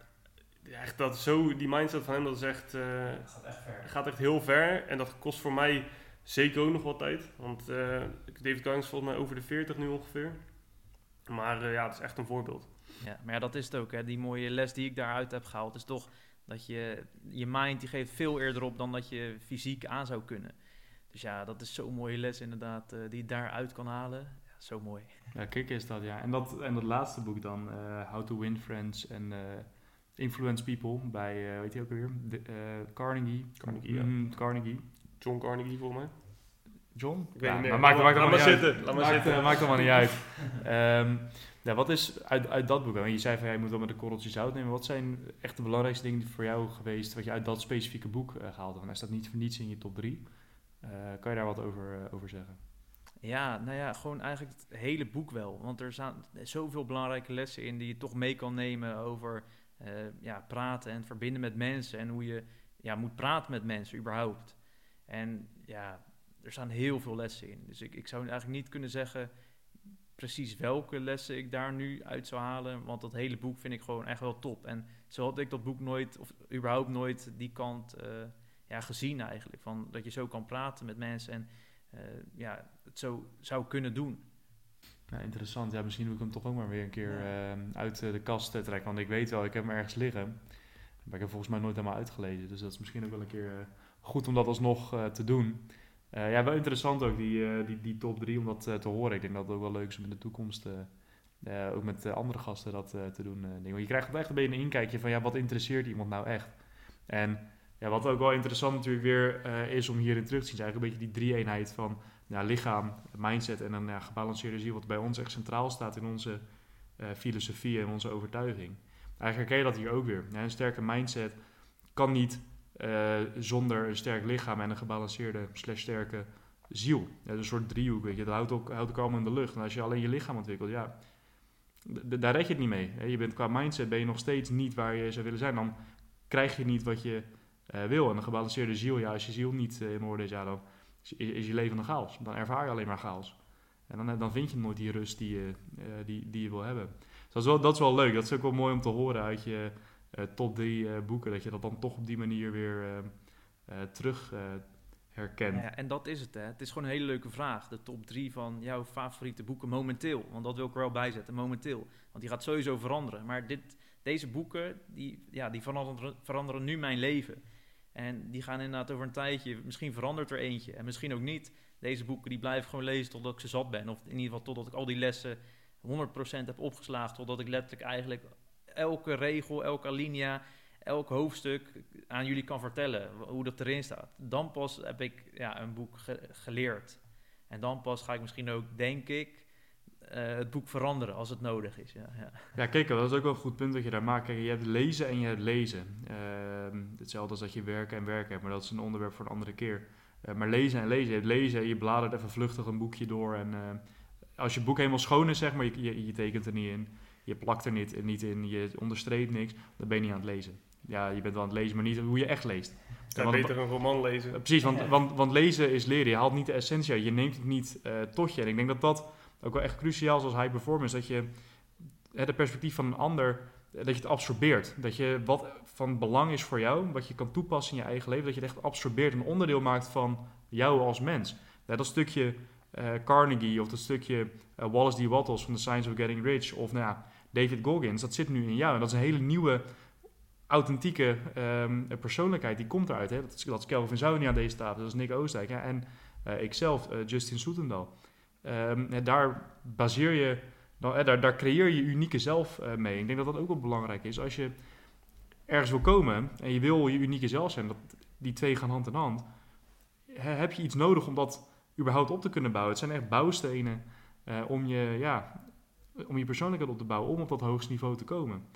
echt dat zo, die mindset van hem, dat is echt, uh, gaat echt ver. Gaat echt heel ver en dat kost voor mij zeker ook nog wat tijd. Want uh, David Goggins is volgens mij over de 40 nu ongeveer. Maar uh, ja, dat is echt een voorbeeld. Ja, maar ja, dat is het ook. Hè. Die mooie les die ik daaruit heb gehaald is toch dat je, je mind die geeft veel eerder op dan dat je fysiek aan zou kunnen. Dus ja, dat is zo'n mooie les inderdaad, uh, die je daaruit kan halen. Ja, zo mooi. Ja, kijk is dat, ja. En dat, en dat laatste boek dan, uh, How to Win Friends and uh, Influence People, bij, weet je ook weer, de, Carnegie. Carnegie, ja. mm, Carnegie. John Carnegie, volgens mij. John? Ik weet ja, niet meer. Maar maakt, maakt laat maar maar zitten. Laat maar maakt, zitten. maakt allemaal niet uit. um, [LAUGHS] wat is uit, uit dat boek, want je zei van ja, je moet wel met een korreltje zout nemen. Wat zijn echt de belangrijkste dingen voor jou geweest, wat je uit dat specifieke boek uh, gehaald hebt? Hij staat niet voor niets in je top 3. Uh, kan je daar wat over, uh, over zeggen? Ja, nou ja, gewoon eigenlijk het hele boek wel. Want er staan zoveel belangrijke lessen in die je toch mee kan nemen over ja, praten en verbinden met mensen. En hoe je ja, moet praten met mensen überhaupt. En ja, er staan heel veel lessen in. Dus ik, ik zou eigenlijk niet kunnen zeggen precies welke lessen ik daar nu uit zou halen. Want dat hele boek vind ik gewoon echt wel top. En zo had ik dat boek nooit, of überhaupt nooit die kant uh, ja, gezien eigenlijk. Van dat je zo kan praten met mensen en uh, ja, het zo zou kunnen doen. Ja, interessant. Ja, misschien moet ik hem toch ook maar weer een keer ja. uh, uit de kast trekken. Want ik weet wel, ik heb hem ergens liggen. Maar ik heb volgens mij nooit helemaal uitgelezen. Dus dat is misschien ook wel een keer goed om dat alsnog te doen. Uh, ja, wel interessant ook, die, uh, die, die top 3, om dat uh, te horen. Ik denk dat het ook wel leuk is om in de toekomst ook met andere gasten dat te doen. Want je krijgt echt een beetje een inkijkje van, ja, wat interesseert iemand nou echt? En ja, wat ook wel interessant natuurlijk weer is om hierin terug te zien, is eigenlijk een beetje die drie-eenheid van lichaam, mindset en een ja, gebalanceerde ziel, wat bij ons echt centraal staat in onze filosofie en onze overtuiging. Eigenlijk herken je dat hier ook weer. Een sterke mindset kan niet uh, zonder een sterk lichaam en een gebalanceerde slash sterke ziel. Ja, een soort driehoek, weet je. Dat houdt ook, houdt allemaal in de lucht. En als je alleen je lichaam ontwikkelt, ja, daar red je het niet mee. Hè. Je bent qua mindset ben je nog steeds niet waar je zou willen zijn. Dan krijg je niet wat je uh, wil. En een gebalanceerde ziel, ja, als je ziel niet uh, in orde is, ja, dan is, je leven een chaos. Dan ervaar je alleen maar chaos. En dan, dan vind je nooit die rust die je, die, die je wil hebben. Dus dat is, wel, dat is wel leuk. Dat is ook wel mooi om te horen uit je top drie uh, boeken, dat je dat dan toch op die manier weer uh, terug herkent. Ja, en dat is het, hè. Het is gewoon een hele leuke vraag. De top drie van jouw favoriete boeken momenteel. Want dat wil ik er wel bijzetten, momenteel. Want die gaat sowieso veranderen. Maar dit, deze boeken, die, ja, die veranderen, veranderen nu mijn leven. En die gaan inderdaad over een tijdje, misschien verandert er eentje. En misschien ook niet. Deze boeken die blijf gewoon lezen totdat ik ze zat ben. Of in ieder geval totdat ik al die lessen 100% heb opgeslagen. Totdat ik letterlijk eigenlijk elke regel, elke alinea, elk hoofdstuk aan jullie kan vertellen hoe dat erin staat. Dan pas heb ik ja, een boek ge geleerd. En dan pas ga ik misschien ook, denk ik, eh, het boek veranderen als het nodig is. Ja, ja. Ja, kijk, dat is ook wel een goed punt dat je daar maakt. Je hebt lezen en je hebt lezen. Ehm, hetzelfde als dat je werken en werken hebt, maar dat is een onderwerp voor een andere keer. Eh, maar lezen en lezen. Je hebt lezen, je bladert even vluchtig een boekje door. En eh, als je boek helemaal schoon is, zeg maar, je, je tekent er niet in, je plakt er niet, niet in, je onderstreept niks, dan ben je niet aan het lezen. Ja, je bent wel aan het lezen, maar niet hoe je echt leest. Kan want- beter een roman lezen. Precies, want, want, want lezen is leren. Je haalt niet de essentie uit. Je neemt het niet eh, tot je. En ik denk dat dat ook wel echt cruciaal is als high performance. Dat je de perspectief van een ander, eh, dat je het absorbeert. Dat je wat van belang is voor jou, wat je kan toepassen in je eigen leven, dat je het echt absorbeert. Een onderdeel maakt van jou als mens. Ja, dat stukje eh, Carnegie of dat stukje Wallace D. Wattles van The Science of Getting Rich of nou ja, David Goggins, dat zit nu in jou. En dat is een hele nieuwe authentieke ehm, persoonlijkheid, die komt eruit. Hè? Dat, is, dat is Kelvin Zou niet aan deze tafel, dat is Nick Oostdijk. Ja? En eh, ikzelf, eh, Justin Soetendal. Ehm, daar baseer je, eh, daar, daar creëer je unieke zelf eh, mee. Ik denk dat dat ook wel belangrijk is. Als je ergens wil komen en je wil je unieke zelf zijn, dat, die twee gaan hand in hand, he- heb je iets nodig om dat überhaupt op te kunnen bouwen. Het zijn echt bouwstenen om, je, ja, om je persoonlijkheid op te bouwen, om op dat hoogste niveau te komen.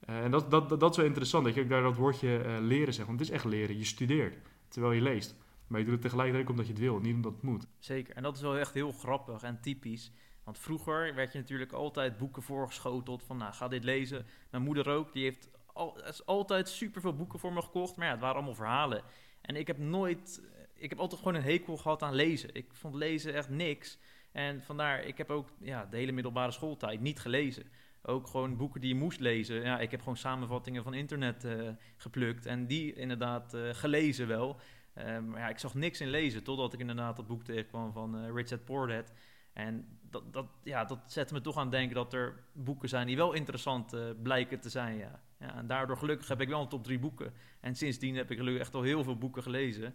Eh, en dat, dat, dat, dat is wel interessant, dat je ook daar dat woordje eh, leren zegt. Want het is echt leren. Je studeert terwijl je leest. Maar je doet het tegelijkertijd omdat je het wil, niet omdat het moet. Zeker, en dat is wel echt heel grappig en typisch. Want vroeger werd je natuurlijk altijd boeken voorgeschoteld van, nou, ga dit lezen. Mijn moeder ook, die heeft al, is altijd superveel boeken voor me gekocht. Maar ja, het waren allemaal verhalen. En ik heb nooit, ik heb altijd gewoon een hekel gehad aan lezen. Ik vond lezen echt niks. En vandaar, ik heb ook ja, de hele middelbare schooltijd niet gelezen. Ook gewoon boeken die je moest lezen. Ja, ik heb gewoon samenvattingen van internet eh, geplukt. En die inderdaad eh, gelezen wel. Eh, maar ja, ik zag niks in lezen, totdat ik inderdaad dat boek tegenkwam van Richard Poor Dad. En dat, dat, ja, dat zette me toch aan het denken dat er boeken zijn die wel interessant blijken te zijn. Ja. Ja, en daardoor gelukkig heb ik wel een top drie boeken. En sindsdien heb ik gelukkig echt al heel veel boeken gelezen.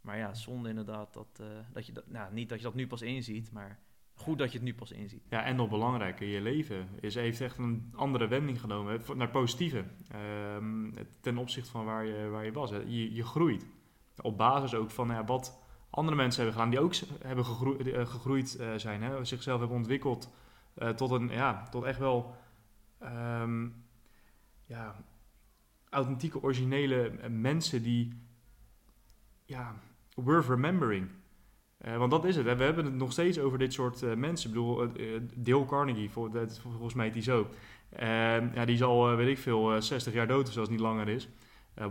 Maar ja, zonde inderdaad dat, eh, dat je dat, nou, niet dat je dat nu pas inziet, maar goed dat je het nu pas inziet. Ja, en nog belangrijker, je leven is, heeft echt een andere wending genomen, naar positieve. Ehm, ten opzichte van waar je, waar je was. Je, je groeit. Op basis ook van ja, wat andere mensen hebben gedaan, die ook hebben gegroeid, eh, gegroeid eh, zijn. Hè, zichzelf hebben ontwikkeld tot, een, ja, tot echt wel ehm, ja, authentieke, originele mensen die ja, worth remembering. Eh, want dat is het. Hè. We hebben het nog steeds over dit soort eh, mensen. Ik bedoel, eh, Dale Carnegie, dat- volgens mij is die zo. Eh, ja, die is al, weet ik veel, eh, 60 jaar dood, of zelfs niet langer is.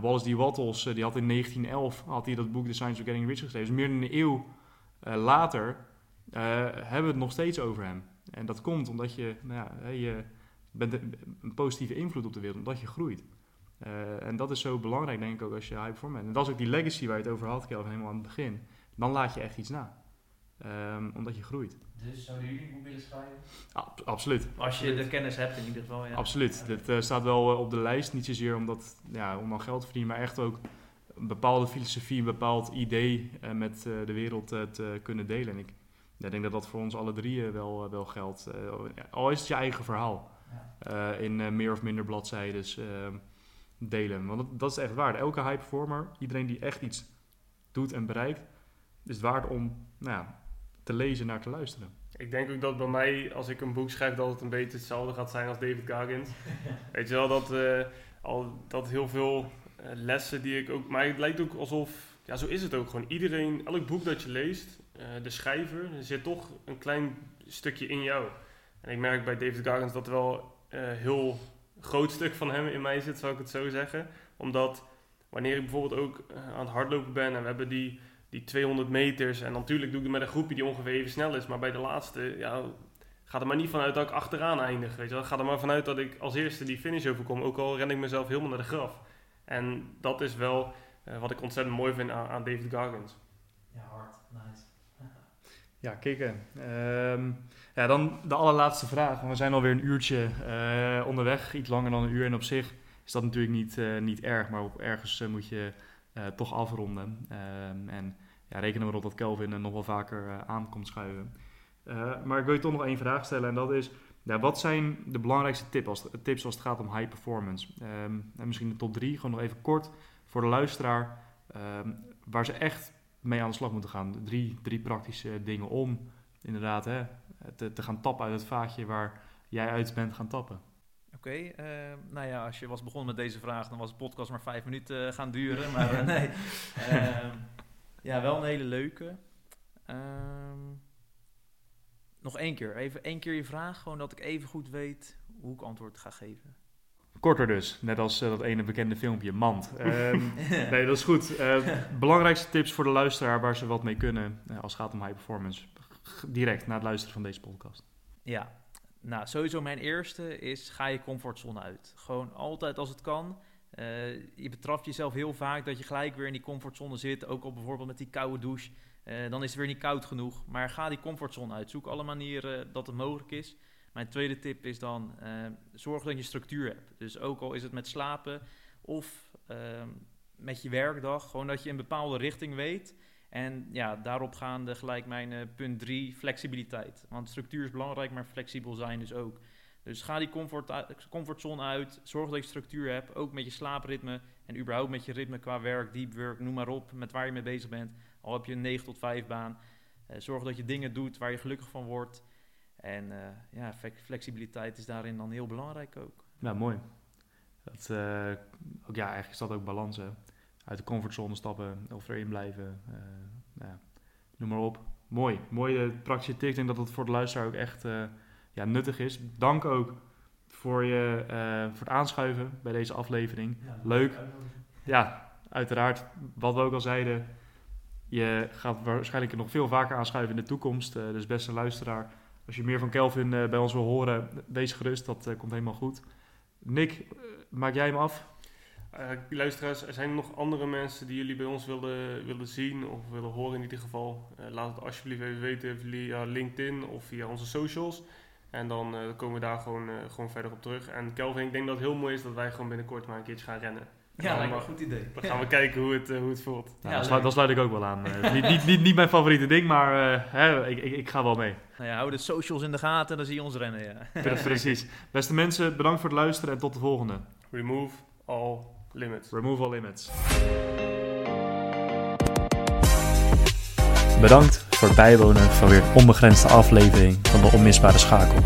Wallace D. Wattles, die had in 1911 had hij dat boek The Science of Getting Rich geschreven. Dus meer dan een eeuw later hebben we het nog steeds over hem. En dat komt omdat je, nou ja, je bent een positieve invloed op de wereld, omdat je groeit. Eh, en dat is zo belangrijk, denk ik ook, als je high performer bent. En dat is ook die legacy waar je het over had, Kelvin, helemaal aan het begin. Dan laat je echt iets na. Ehm, omdat je groeit. Dus zouden jullie een boek willen schrijven? Ab- absoluut. Als je de kennis hebt in ieder geval, ja. Absoluut. Dit eh, staat wel eh, op de lijst. Niet zozeer omdat, ja, om dan geld te verdienen, maar echt ook een bepaalde filosofie, een bepaald idee met de wereld te kunnen delen. En ik ja, denk dat dat voor ons alle drie wel, wel geldt. Al is het je eigen verhaal. Ja. in meer of minder bladzijden eh, delen. Want dat, dat is echt waard. Elke high performer, iedereen die echt iets doet en bereikt, is het waard om nou ja, te lezen naar te luisteren. Ik denk ook dat bij mij, als ik een boek schrijf, dat het een beetje hetzelfde gaat zijn als David Goggins. [LAUGHS] Weet je wel, dat, eh, al, dat heel veel eh, lessen die ik ook... Maar het lijkt ook alsof... Ja, zo is het ook gewoon. Iedereen, elk boek dat je leest, eh, de schrijver, er zit toch een klein stukje in jou. En ik merk bij David Goggins dat wel heel groot stuk van hem in mij zit, zou ik het zo zeggen. Omdat wanneer ik bijvoorbeeld ook eh, aan het hardlopen ben en we hebben die, die 200 meters... En natuurlijk doe ik het met een groepje die ongeveer even snel is. Maar bij de laatste, ja, ga er maar niet vanuit dat ik achteraan eindig. Weet je wel. Ga er maar vanuit dat ik als eerste die finish overkom. Ook al ren ik mezelf helemaal naar de graf. En dat is wel eh, wat ik ontzettend mooi vind aan, aan David Goggins. Ja, hard. Nice. Ja, kicken. Ehm, ja, dan de allerlaatste vraag. We zijn alweer een uurtje eh, onderweg, iets langer dan een uur. En op zich is dat natuurlijk niet, eh, niet erg, maar op ergens eh, moet je toch afronden. Ehm, en ja, rekenen we erop dat Kelvin er nog wel vaker aan komt schuiven. Maar ik wil je toch nog één vraag stellen en dat is... Wat zijn de belangrijkste tip als, tips als het gaat om high performance? Ehm, en misschien de top drie, gewoon nog even kort voor de luisteraar. ehm, waar ze echt mee aan de slag moeten gaan. Drie, drie praktische dingen om inderdaad hè, te, te gaan tappen uit het vaatje waar jij uit bent gaan tappen. Oké, eh, nou ja, als je was begonnen met deze vraag, dan was de podcast maar vijf minuten eh, gaan duren. Maar eh, nee, Ehm, ja, wel een hele leuke. Ehm, nog één keer, even één keer je vraag, gewoon dat ik even goed weet hoe ik antwoord ga geven. Korter dus, net als eh, dat ene bekende filmpje, Mand. Ehm, [LAUGHS] nee, dat is goed. Belangrijkste tips voor de luisteraar waar ze wat mee kunnen als het gaat om high performance. Direct na het luisteren van deze podcast. Ja, nou sowieso mijn eerste is ga je comfortzone uit. Gewoon altijd als het kan. Eh, je betrapt jezelf heel vaak dat je gelijk weer in die comfortzone zit. Ook al bijvoorbeeld met die koude douche. Eh, dan is het weer niet koud genoeg. Maar ga die comfortzone uit. Zoek alle manieren dat het mogelijk is. Mijn tweede tip is dan eh, zorg dat je structuur hebt. Dus ook al is het met slapen of ehm, met je werkdag. Gewoon dat je een bepaalde richting weet. En ja, daarop gaande gelijk mijn eh, punt 3, flexibiliteit. Want structuur is belangrijk, maar flexibel zijn dus ook. Dus ga die comfort comfortzone uit. Zorg dat je structuur hebt, ook met je slaapritme. En überhaupt met je ritme qua werk, deep work, noem maar op. Met waar je mee bezig bent. Al heb je een 9 tot 5 baan. Eh, zorg dat je dingen doet waar je gelukkig van wordt. En eh, ja, flex- flexibiliteit is daarin dan heel belangrijk ook. Nou, mooi. Dat, ook, ja, eigenlijk is dat ook balans. Hè. Uit de comfortzone stappen of erin blijven. eh, nou ja, noem maar op. Mooi. Mooie praktische tips. Ik denk dat dat voor de luisteraar ook echt eh, ja, nuttig is. Dank ook voor, je, eh, voor het aanschuiven bij deze aflevering. Leuk. Ja, uiteraard. Wat we ook al zeiden. Je gaat waarschijnlijk nog veel vaker aanschuiven in de toekomst. Dus beste luisteraar, als je meer van Kelvin bij ons wil horen, wees gerust. Dat komt helemaal goed. Nick, maak jij hem af? Eh, luisteraars, er zijn nog andere mensen die jullie bij ons willen, willen zien of willen horen in ieder geval. Eh, laat het alsjeblieft even weten via LinkedIn of via onze socials. En dan eh, komen we daar gewoon, eh, gewoon verder op terug. En Kelvin, ik denk dat het heel mooi is dat wij gewoon binnenkort maar een keertje gaan rennen. Ja, lijkt me een goed idee. Dan gaan we kijken hoe het, hoe het voelt. Nou, Ja, dat, sluit, dat sluit ik ook wel aan. Niet, niet, niet, niet mijn favoriete ding, maar eh, hè, ik, ik, ik ga wel mee. Nou ja, hou de socials in de gaten, dan zie je ons rennen. Ja. Precies. Beste mensen, bedankt voor het luisteren en tot de volgende. Remove all limits. Remove all limits. Bedankt voor het bijwonen van weer een onbegrensde aflevering van de Onmisbare Schakel.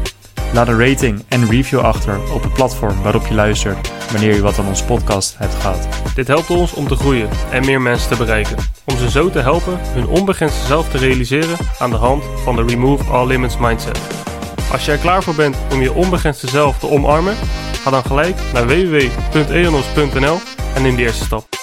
Laat een rating en review achter op het platform waarop je luistert wanneer je wat aan onze podcast hebt gehad. Dit helpt ons om te groeien en meer mensen te bereiken. Om ze zo te helpen hun onbegrensde zelf te realiseren aan de hand van de Remove All Limits mindset. Als je er klaar voor bent om je onbegrensde zelf te omarmen, ga dan gelijk naar www.eonos.nl en neem de eerste stap.